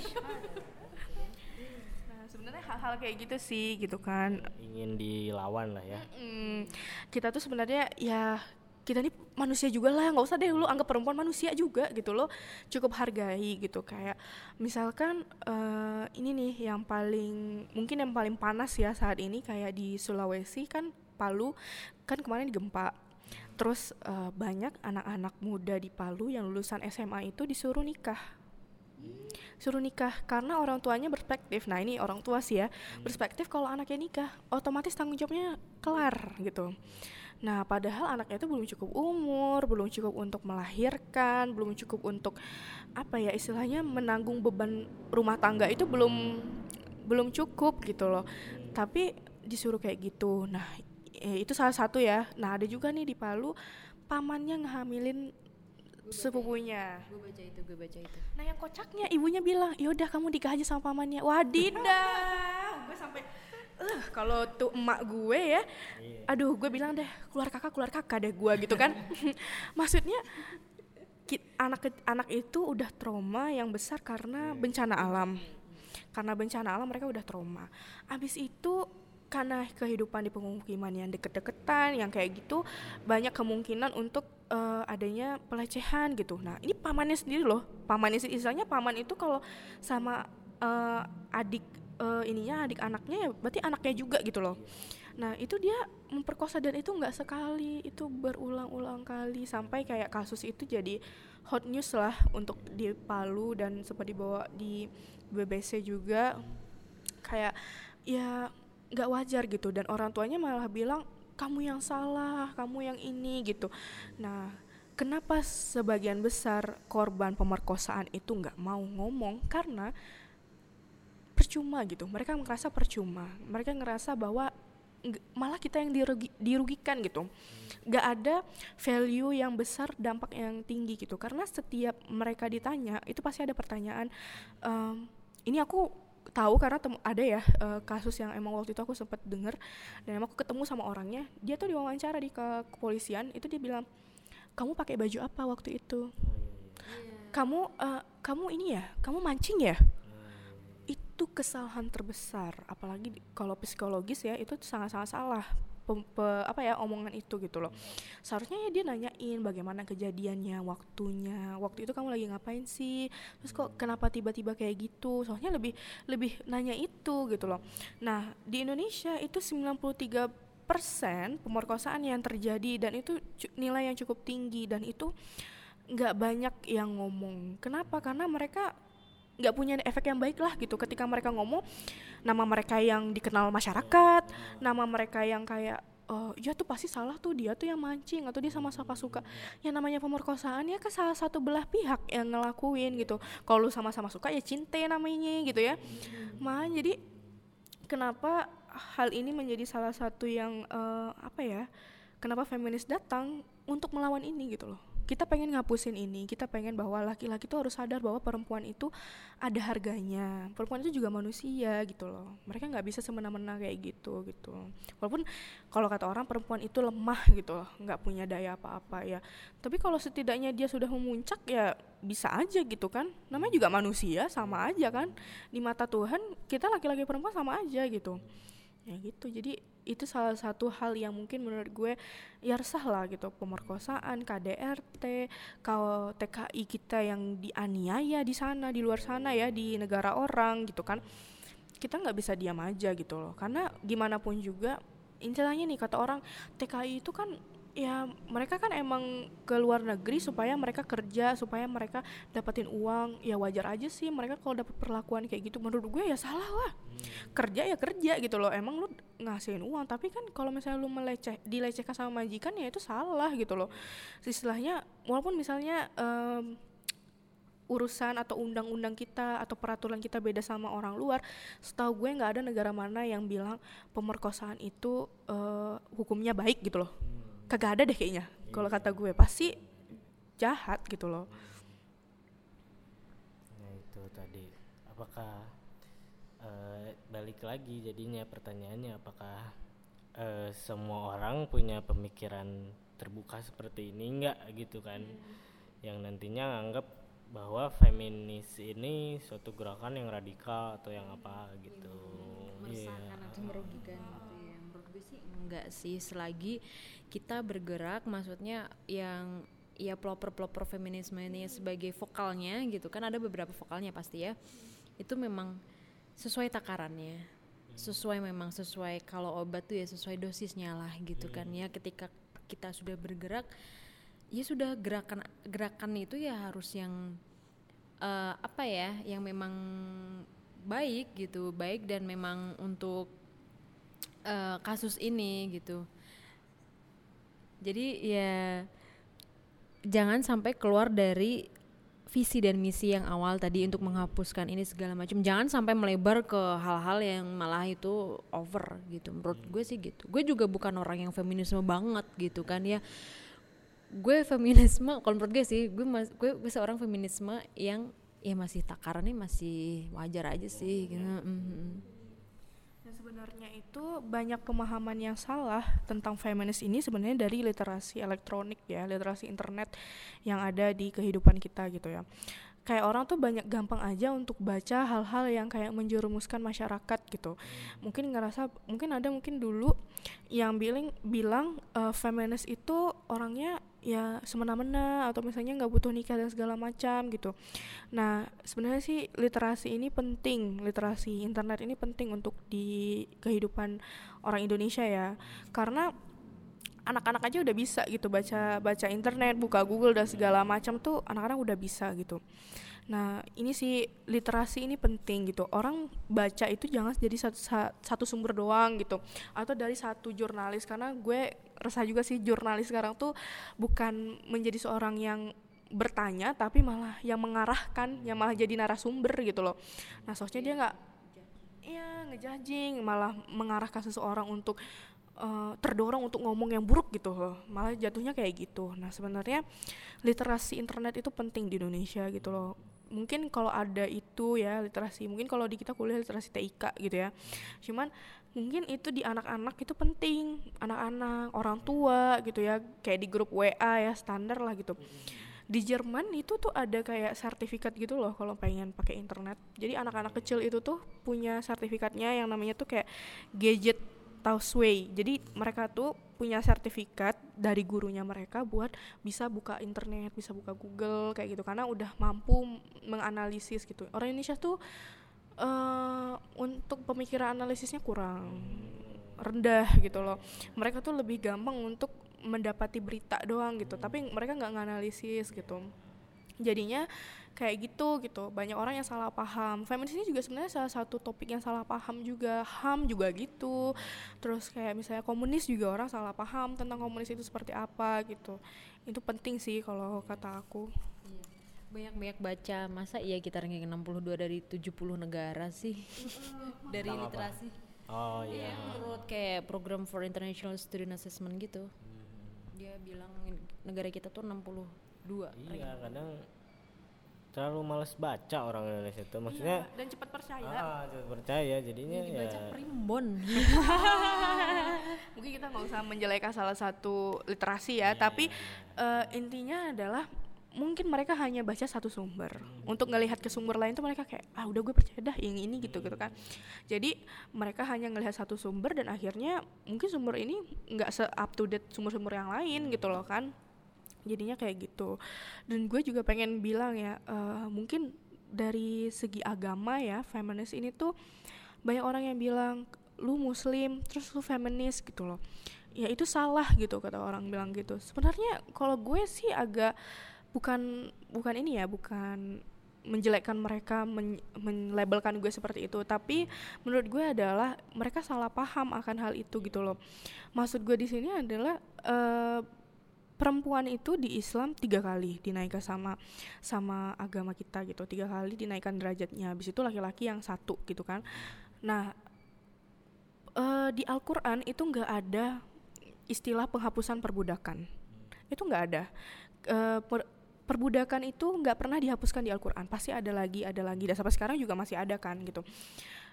Nah sebenarnya hal-hal kayak gitu sih gitu kan. Ingin dilawan lah ya. Mm, kita tuh sebenarnya ya kita ini manusia juga lah nggak usah deh lu anggap perempuan manusia juga gitu loh cukup hargai gitu. Kayak misalkan uh, ini nih yang paling mungkin yang paling panas ya saat ini kayak di Sulawesi kan Palu kan kemarin gempa. Terus uh, banyak anak-anak muda di Palu yang lulusan SMA itu disuruh nikah. Suruh nikah karena orang tuanya berspektif. Nah ini orang tua sih ya berspektif kalau anaknya nikah otomatis tanggung jawabnya kelar gitu Nah, padahal anaknya itu belum cukup umur, belum cukup untuk melahirkan, belum cukup untuk apa ya istilahnya menanggung beban rumah tangga itu belum belum cukup gitu loh. Tapi disuruh kayak gitu. Nah, eh, itu salah satu ya. Nah, ada juga nih di Palu pamannya ngehamilin sepupunya. Gue baca itu, gue baca itu. Nah, yang kocaknya ibunya bilang, "Yaudah kamu nikah aja sama pamannya." Wadidah. gue sampai uh, kalau tuh emak gue ya aduh gue bilang deh keluar kakak keluar kakak deh gue gitu kan. Maksudnya anak anak itu udah trauma yang besar karena bencana alam. Karena bencana alam mereka udah trauma. Abis itu karena kehidupan di pemukiman yang deket-deketan yang kayak gitu banyak kemungkinan untuk eh, adanya pelecehan gitu. Nah ini pamannya sendiri loh. Pamannya sendiri istilahnya paman itu kalau sama eh, adik eh, ininya adik anaknya ya berarti anaknya juga gitu loh. Nah itu dia memperkosa dan itu nggak sekali, itu berulang-ulang kali sampai kayak kasus itu jadi hot news lah untuk di Palu dan sempat dibawa di BBC juga. Kayak ya nggak wajar gitu dan orang tuanya malah bilang kamu yang salah, kamu yang ini gitu. Nah kenapa sebagian besar korban pemerkosaan itu nggak mau ngomong? Karena percuma gitu. Mereka merasa percuma. Mereka ngerasa bahwa malah kita yang dirugi- dirugikan gitu. Nggak ada value yang besar dampak yang tinggi gitu. Karena setiap mereka ditanya itu pasti ada pertanyaan ehm, ini aku tahu karena ada ya eh, kasus yang emang waktu itu aku sempat denger dan emang aku ketemu sama orangnya. Dia tuh diwawancara di ke kepolisian itu dia bilang kamu pakai baju apa waktu itu? Kamu eh, kamu ini ya kamu mancing ya itu kesalahan terbesar apalagi kalau psikologis ya itu sangat-sangat salah pe- apa ya omongan itu gitu loh. Seharusnya ya dia nanyain bagaimana kejadiannya waktunya waktu itu kamu lagi ngapain sih terus kok kenapa tiba-tiba kayak gitu soalnya lebih lebih nanya itu gitu loh. Nah di Indonesia itu 93 persen pemerkosaan yang terjadi dan itu nilai yang cukup tinggi dan itu nggak banyak yang ngomong. Kenapa? Karena mereka nggak punya efek yang baik lah gitu. Ketika mereka ngomong nama mereka yang dikenal masyarakat nama mereka yang kayak oh ya tuh pasti salah tuh dia tuh yang mancing atau dia sama sama suka. Yang namanya pemerkosaan ya ke salah satu belah pihak yang ngelakuin gitu. Kalau lu sama-sama suka ya cinta namanya gitu ya. Mah jadi kenapa hal ini menjadi salah satu yang eh, apa ya kenapa feminis datang untuk melawan ini gitu loh kita pengen ngapusin ini kita pengen bahwa laki-laki tuh harus sadar bahwa perempuan itu ada harganya. Perempuan itu juga manusia gitu loh. Mereka nggak bisa semena-mena kayak gitu gitu. Walaupun kalau kata orang perempuan itu lemah gitu loh nggak punya daya apa-apa ya. Tapi kalau setidaknya dia sudah memuncak ya bisa aja gitu kan. Namanya juga manusia sama aja kan. Di mata Tuhan kita laki-laki perempuan sama aja gitu ya gitu. Jadi itu salah satu hal yang mungkin menurut gue ya resah lah gitu. Pemerkosaan KDRT kalau TKI kita yang dianiaya di sana di luar sana ya di negara orang gitu kan. Kita nggak bisa diam aja gitu loh. Karena gimana pun juga intinya nih kata orang TKI itu kan ya mereka kan emang ke luar negeri supaya mereka kerja supaya mereka dapetin uang. Ya wajar aja sih mereka kalau dapet perlakuan kayak gitu. Menurut gue ya salah lah. Kerja ya kerja gitu loh. Emang lu ngasihin uang. Tapi kan kalau misalnya lu meleceh dilecehkan sama majikan ya itu salah gitu loh. Istilahnya walaupun misalnya em, urusan atau undang-undang kita atau peraturan kita beda sama orang luar setahu gue nggak ada negara mana yang bilang pemerkosaan itu eh, hukumnya baik gitu loh kagak ada deh kayaknya. Kalau kata gue pasti jahat gitu loh. Nah itu tadi. Apakah eh, balik lagi jadinya pertanyaannya apakah eh, semua orang punya pemikiran terbuka seperti ini? Enggak gitu kan. Yang nantinya nganggap bahwa feminis ini suatu gerakan yang radikal atau yang apa gitu. Iya. meresahkan atau merugikan gue sih enggak sih selagi kita bergerak maksudnya yang ya pelopor-pelopor feminisme ini sebagai vokalnya gitu. Kan ada beberapa vokalnya pasti ya. Itu memang sesuai takarannya. Sesuai memang sesuai kalau obat tuh ya sesuai dosisnya lah gitu kan ya. Ketika kita sudah bergerak ya sudah gerakan gerakan itu ya harus yang eh, apa ya yang memang baik gitu. Baik dan memang untuk eh, kasus ini gitu. Jadi ya jangan sampai keluar dari visi dan misi yang awal tadi untuk menghapuskan ini segala macam. Jangan sampai melebar ke hal-hal yang malah itu over gitu. Menurut gue sih gitu. Gue juga bukan orang yang feminisme banget gitu kan ya. Gue feminisme kalau menurut gue sih gue mas, gue, gue seorang feminisme yang ya masih takarannya masih wajar aja sih gitu. Mhm. Dan sebenarnya itu banyak pemahaman yang salah tentang feminis ini sebenarnya dari literasi elektronik ya, literasi internet yang ada di kehidupan kita gitu ya. Kayak orang tuh banyak gampang aja untuk baca hal-hal yang kayak menjerumuskan masyarakat gitu. Mungkin ngerasa mungkin ada mungkin dulu yang bilang bilang uh, feminis itu orangnya ya semena-mena atau misalnya nggak butuh nikah dan segala macam gitu. Nah sebenarnya sih literasi ini penting, literasi internet ini penting untuk di kehidupan orang Indonesia ya, karena anak-anak aja udah bisa gitu baca baca internet, buka Google dan segala macam tuh anak-anak udah bisa gitu. Nah, ini sih literasi ini penting gitu. Orang baca itu jangan jadi satu, satu sumber doang gitu atau dari satu jurnalis karena gue resah juga sih jurnalis sekarang tuh bukan menjadi seorang yang bertanya tapi malah yang mengarahkan, yang malah jadi narasumber gitu loh. Nah, soalnya dia nggak Iya, ngejajing, malah mengarahkan seseorang untuk uh, terdorong untuk ngomong yang buruk gitu loh. Malah jatuhnya kayak gitu. Nah sebenarnya literasi internet itu penting di Indonesia gitu loh. Mungkin kalau ada itu ya literasi mungkin kalau di kita kuliah literasi TIK gitu ya. Cuman mungkin itu di anak-anak itu penting. Anak-anak orang tua gitu ya. Kayak di grup WA ya standar lah gitu. Di Jerman itu tuh ada kayak sertifikat gitu loh kalau pengen pakai internet. Jadi anak-anak kecil itu tuh punya sertifikatnya yang namanya tuh kayak gadget Tausway jadi mereka tuh punya sertifikat dari gurunya mereka buat bisa buka internet, bisa buka Google kayak gitu karena udah mampu menganalisis gitu. Orang Indonesia tuh uh, untuk pemikiran analisisnya kurang rendah gitu loh. Mereka tuh lebih gampang untuk mendapati berita doang gitu, tapi mereka nggak nganalisis gitu. Jadinya kayak gitu gitu. Banyak orang yang salah paham. Feminis ini juga sebenarnya salah satu topik yang salah paham juga. Ham juga gitu. Terus kayak misalnya komunis juga orang salah paham tentang komunis itu seperti apa gitu. Itu penting sih kalau kata aku. Iya. banyak-banyak baca masa iya kita ranking 62 dari 70 negara sih? Dari Tentang literasi. Apa? oh iya yeah. menurut kayak program for international student assessment gitu. Hmm. dia bilang negara kita tuh 62 iya kadang terlalu males baca orang Indonesia itu maksudnya iya, dan cepat percaya. Ah cepat percaya jadinya ya baca primbon. Mungkin kita nggak usah menjelekan salah satu literasi ya yeah. tapi uh, intinya adalah mungkin mereka hanya baca satu sumber. Hmm. untuk ngelihat ke sumber lain tuh mereka kayak ah udah gue percaya dah yang ini gitu gitu kan. Jadi mereka hanya ngelihat satu sumber dan akhirnya mungkin sumber ini nggak se up to date sumber-sumber yang lain gitu loh kan jadinya kayak gitu. Dan gue juga pengen bilang ya uh, mungkin dari segi agama ya feminis ini tuh banyak orang yang bilang lu muslim terus lu feminis gitu loh. Ya itu salah gitu kata orang bilang gitu. Sebenarnya kalau gue sih agak bukan bukan ini ya bukan menjelekkan mereka men gue seperti itu. Tapi menurut gue adalah mereka salah paham akan hal itu gitu loh. Maksud gue di sini adalah uh, perempuan itu di Islam tiga kali dinaikkan sama sama agama kita gitu. Tiga kali dinaikkan derajatnya. Habis itu laki-laki yang satu gitu kan. Nah uh, di Al-Quran itu nggak ada istilah penghapusan perbudakan. Itu nggak ada. Uh, per, perbudakan itu nggak pernah dihapuskan di Al-Quran. Pasti ada lagi ada lagi. Dan sampai sekarang juga masih ada kan gitu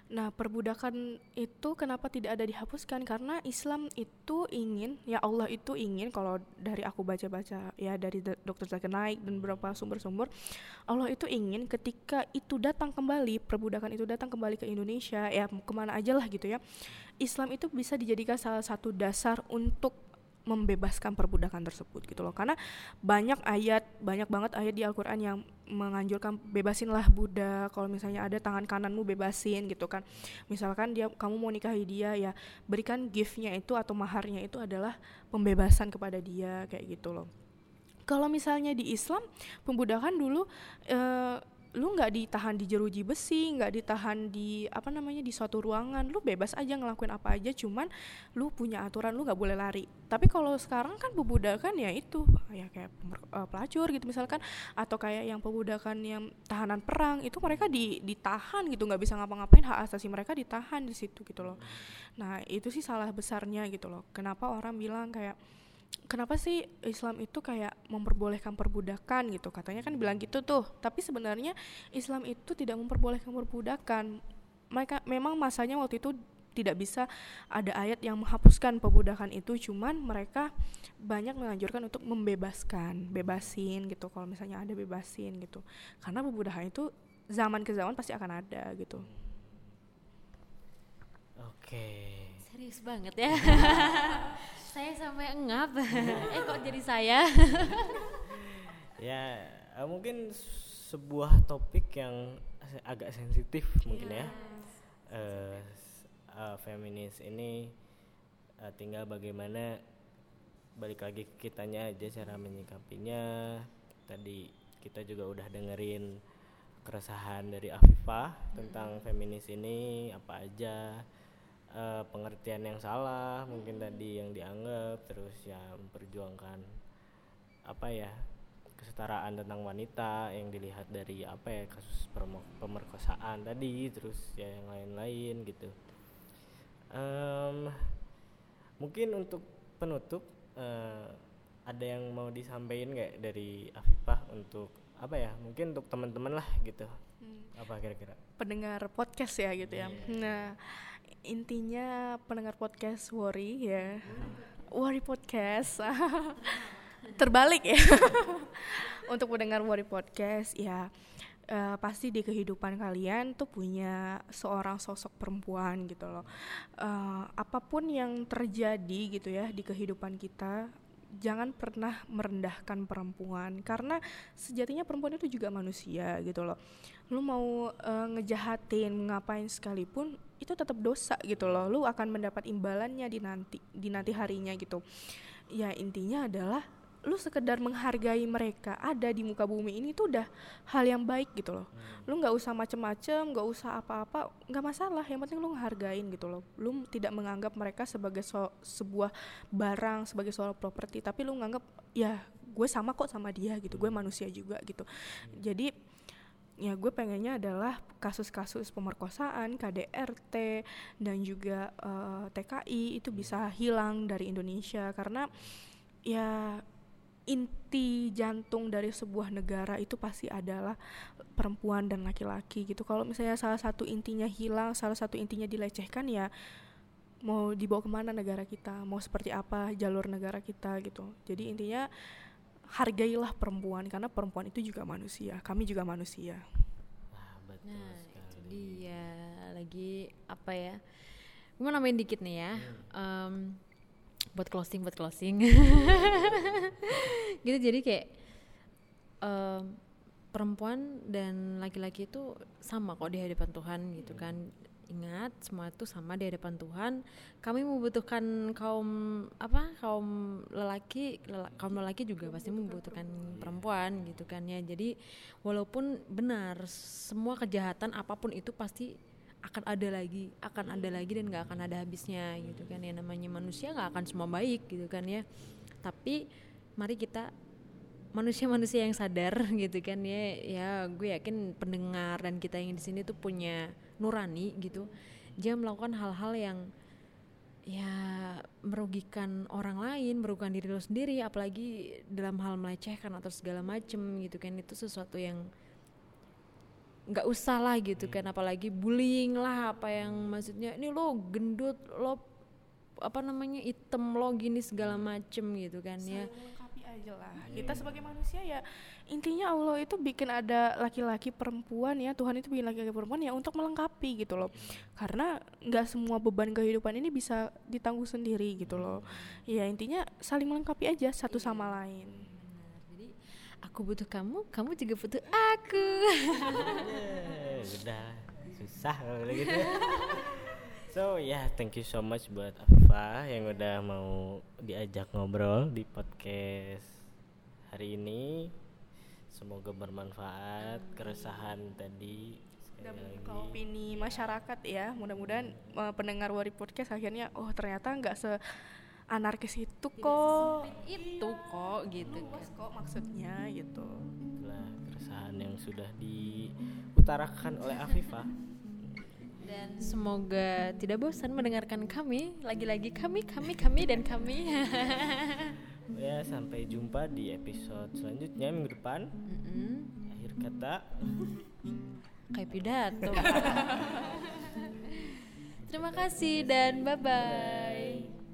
Nah, perbudakan itu kenapa tidak ada dihapuskan? Karena Islam itu ingin, ya Allah itu ingin kalau dari aku baca-baca ya dari Dr. Zakir Naik dan beberapa sumber-sumber, Allah itu ingin ketika itu datang kembali, perbudakan itu datang kembali ke Indonesia, ya ke mana aja lah gitu ya. Islam itu bisa dijadikan salah satu dasar untuk membebaskan perbudakan tersebut gitu loh. Karena banyak ayat banyak banget ayat di Al-Qur'an yang menganjurkan bebasinlah budak kalau misalnya ada tangan kananmu bebasin gitu kan. Misalkan dia kamu mau nikahi dia ya berikan giftnya itu atau maharnya itu adalah pembebasan kepada dia kayak gitu loh. Kalau misalnya di Islam pembudakan dulu uh, lu nggak ditahan di jeruji besi nggak ditahan di apa namanya di suatu ruangan lu bebas aja ngelakuin apa aja cuman lu punya aturan lu nggak boleh lari. Tapi kalau sekarang kan pebudakan ya itu ya kayak uh, pelacur gitu misalkan atau kayak yang pebudakan yang tahanan perang itu mereka di ditahan gitu nggak bisa ngapa-ngapain hak asasi mereka ditahan di situ gitu loh. Nah itu sih salah besarnya gitu loh. Kenapa orang bilang kayak kenapa sih Islam itu kayak memperbolehkan perbudakan gitu? Katanya kan bilang gitu tuh. Tapi sebenarnya Islam itu tidak memperbolehkan perbudakan. Mereka memang masanya waktu itu tidak bisa ada ayat yang menghapuskan perbudakan itu. Cuman mereka banyak menganjurkan untuk membebaskan bebasin gitu. Kalau misalnya ada bebasin gitu. Karena perbudakan itu zaman ke zaman pasti akan ada gitu. Oke. Serius banget ya. saya sampai engap. eh kok jadi saya? Ya, eh, mungkin sebuah topik yang agak sensitif mungkin ya. S- eh, feminis ini eh, tinggal bagaimana balik lagi ke kitanya aja cara menyikapinya. Tadi kita juga udah dengerin keresahan dari Afifah tentang feminis ini apa aja eh, pengertian yang salah mungkin tadi yang dianggap terus ya memperjuangkan apa ya kesetaraan tentang wanita yang dilihat dari apa ya kasus pemerkosaan tadi terus ya yang lain-lain gitu. Em, mungkin untuk penutup eh, ada yang mau disampaikan nggak dari Afifah untuk apa ya mungkin untuk teman-teman lah gitu apa kira-kira pendengar podcast ya gitu ya. Nah, intinya pendengar podcast Worry ya. Worry podcast. Terbalik ya. Untuk pendengar Worry podcast ya eh, pasti di kehidupan kalian tuh punya seorang sosok perempuan gitu loh. Eh, apa pun yang terjadi gitu ya di kehidupan kita jangan pernah merendahkan perempuan karena sejatinya perempuan itu juga manusia gitu loh lu mau eh, ngejahatin ngapain sekalipun itu tetap dosa gitu loh. Lu akan mendapat imbalannya di nanti di nanti harinya gitu. Ya intinya adalah lu sekedar menghargai mereka ada di muka bumi ini tuh udah hal yang baik gitu loh. Lu nggak usah macem-macem nggak usah apa-apa nggak masalah. Yang penting lu ngehargain gitu loh. Lu tidak menganggap mereka sebagai so- sebuah barang sebagai soal properti tapi lu nganggap ya gue sama kok sama dia gitu gue manusia juga gitu. Jadi ya gue pengennya adalah kasus-kasus pemerkosaan KDRT dan juga eh, TKI itu bisa hilang dari Indonesia. Karena ya inti jantung dari sebuah negara itu pasti adalah perempuan dan laki-laki gitu. Kalau misalnya salah satu intinya hilang salah satu intinya dilecehkan ya mau dibawa ke mana negara kita? Mau seperti apa jalur negara kita gitu? Jadi intinya hargailah perempuan karena perempuan itu juga manusia kami juga manusia Wah, betul Nah, itu sekali. dia lagi apa ya? Gue mau nambahin dikit nih ya. Em, buat closing, buat closing. gitu jadi kayak em, perempuan dan laki-laki itu sama kok di hadapan Tuhan gitu kan. Ingat semua itu sama di hadapan Tuhan. Kami membutuhkan kaum apa? Kaum lelaki, lela- kaum lelaki juga pasti membutuhkan perempuan gitu kan ya. Jadi walaupun benar semua kejahatan apa pun itu pasti akan ada lagi, akan ada lagi dan nggak akan ada habisnya gitu kan ya namanya manusia nggak akan semua baik gitu kan ya. Tapi mari kita manusia-manusia yang sadar gitu kan ya ya gue yakin pendengar dan kita yang di sini tuh punya nurani gitu dia melakukan hal-hal yang ya merugikan orang lain merugikan diri lo sendiri apalagi dalam hal melecehkan atau segala macem gitu kan. Itu sesuatu yang nggak usah lah gitu kan apalagi bullying lah apa yang maksudnya ini lo gendut lo apa namanya item lo gini segala macem gitu kan ya. Saling melengkapi aja lah. Kita sebagai manusia ya intinya Allah itu bikin ada laki-laki perempuan ya Tuhan itu bikin laki-laki perempuan ya untuk melengkapi gitu loh. Karena nggak semua beban kehidupan ini bisa ditanggung sendiri gitu loh. Ya intinya saling melengkapi aja satu sama lain. Jadi aku butuh kamu kamu juga butuh aku. Eh, udah susah kalau gitu. so ya yeah, thank you so much buat Afifa yang udah mau diajak ngobrol di podcast hari ini. Semoga bermanfaat keresahan tadi dan opini masyarakat ya mudah-mudahan eh, pendengar Wari Podcast akhirnya oh ternyata nggak se anarkis itu kok. itu. Kok gitu luas kok maksudnya gitu. Itulah keresahan yang sudah diutarakan oleh Afifa. Dan semoga tidak bosan mendengarkan kami lagi-lagi kami kami kami dan kami Ya sampai jumpa di episode selanjutnya minggu depan. Mm-mm. Akhir kata. kayak pidato Terima kasih dan bye bye.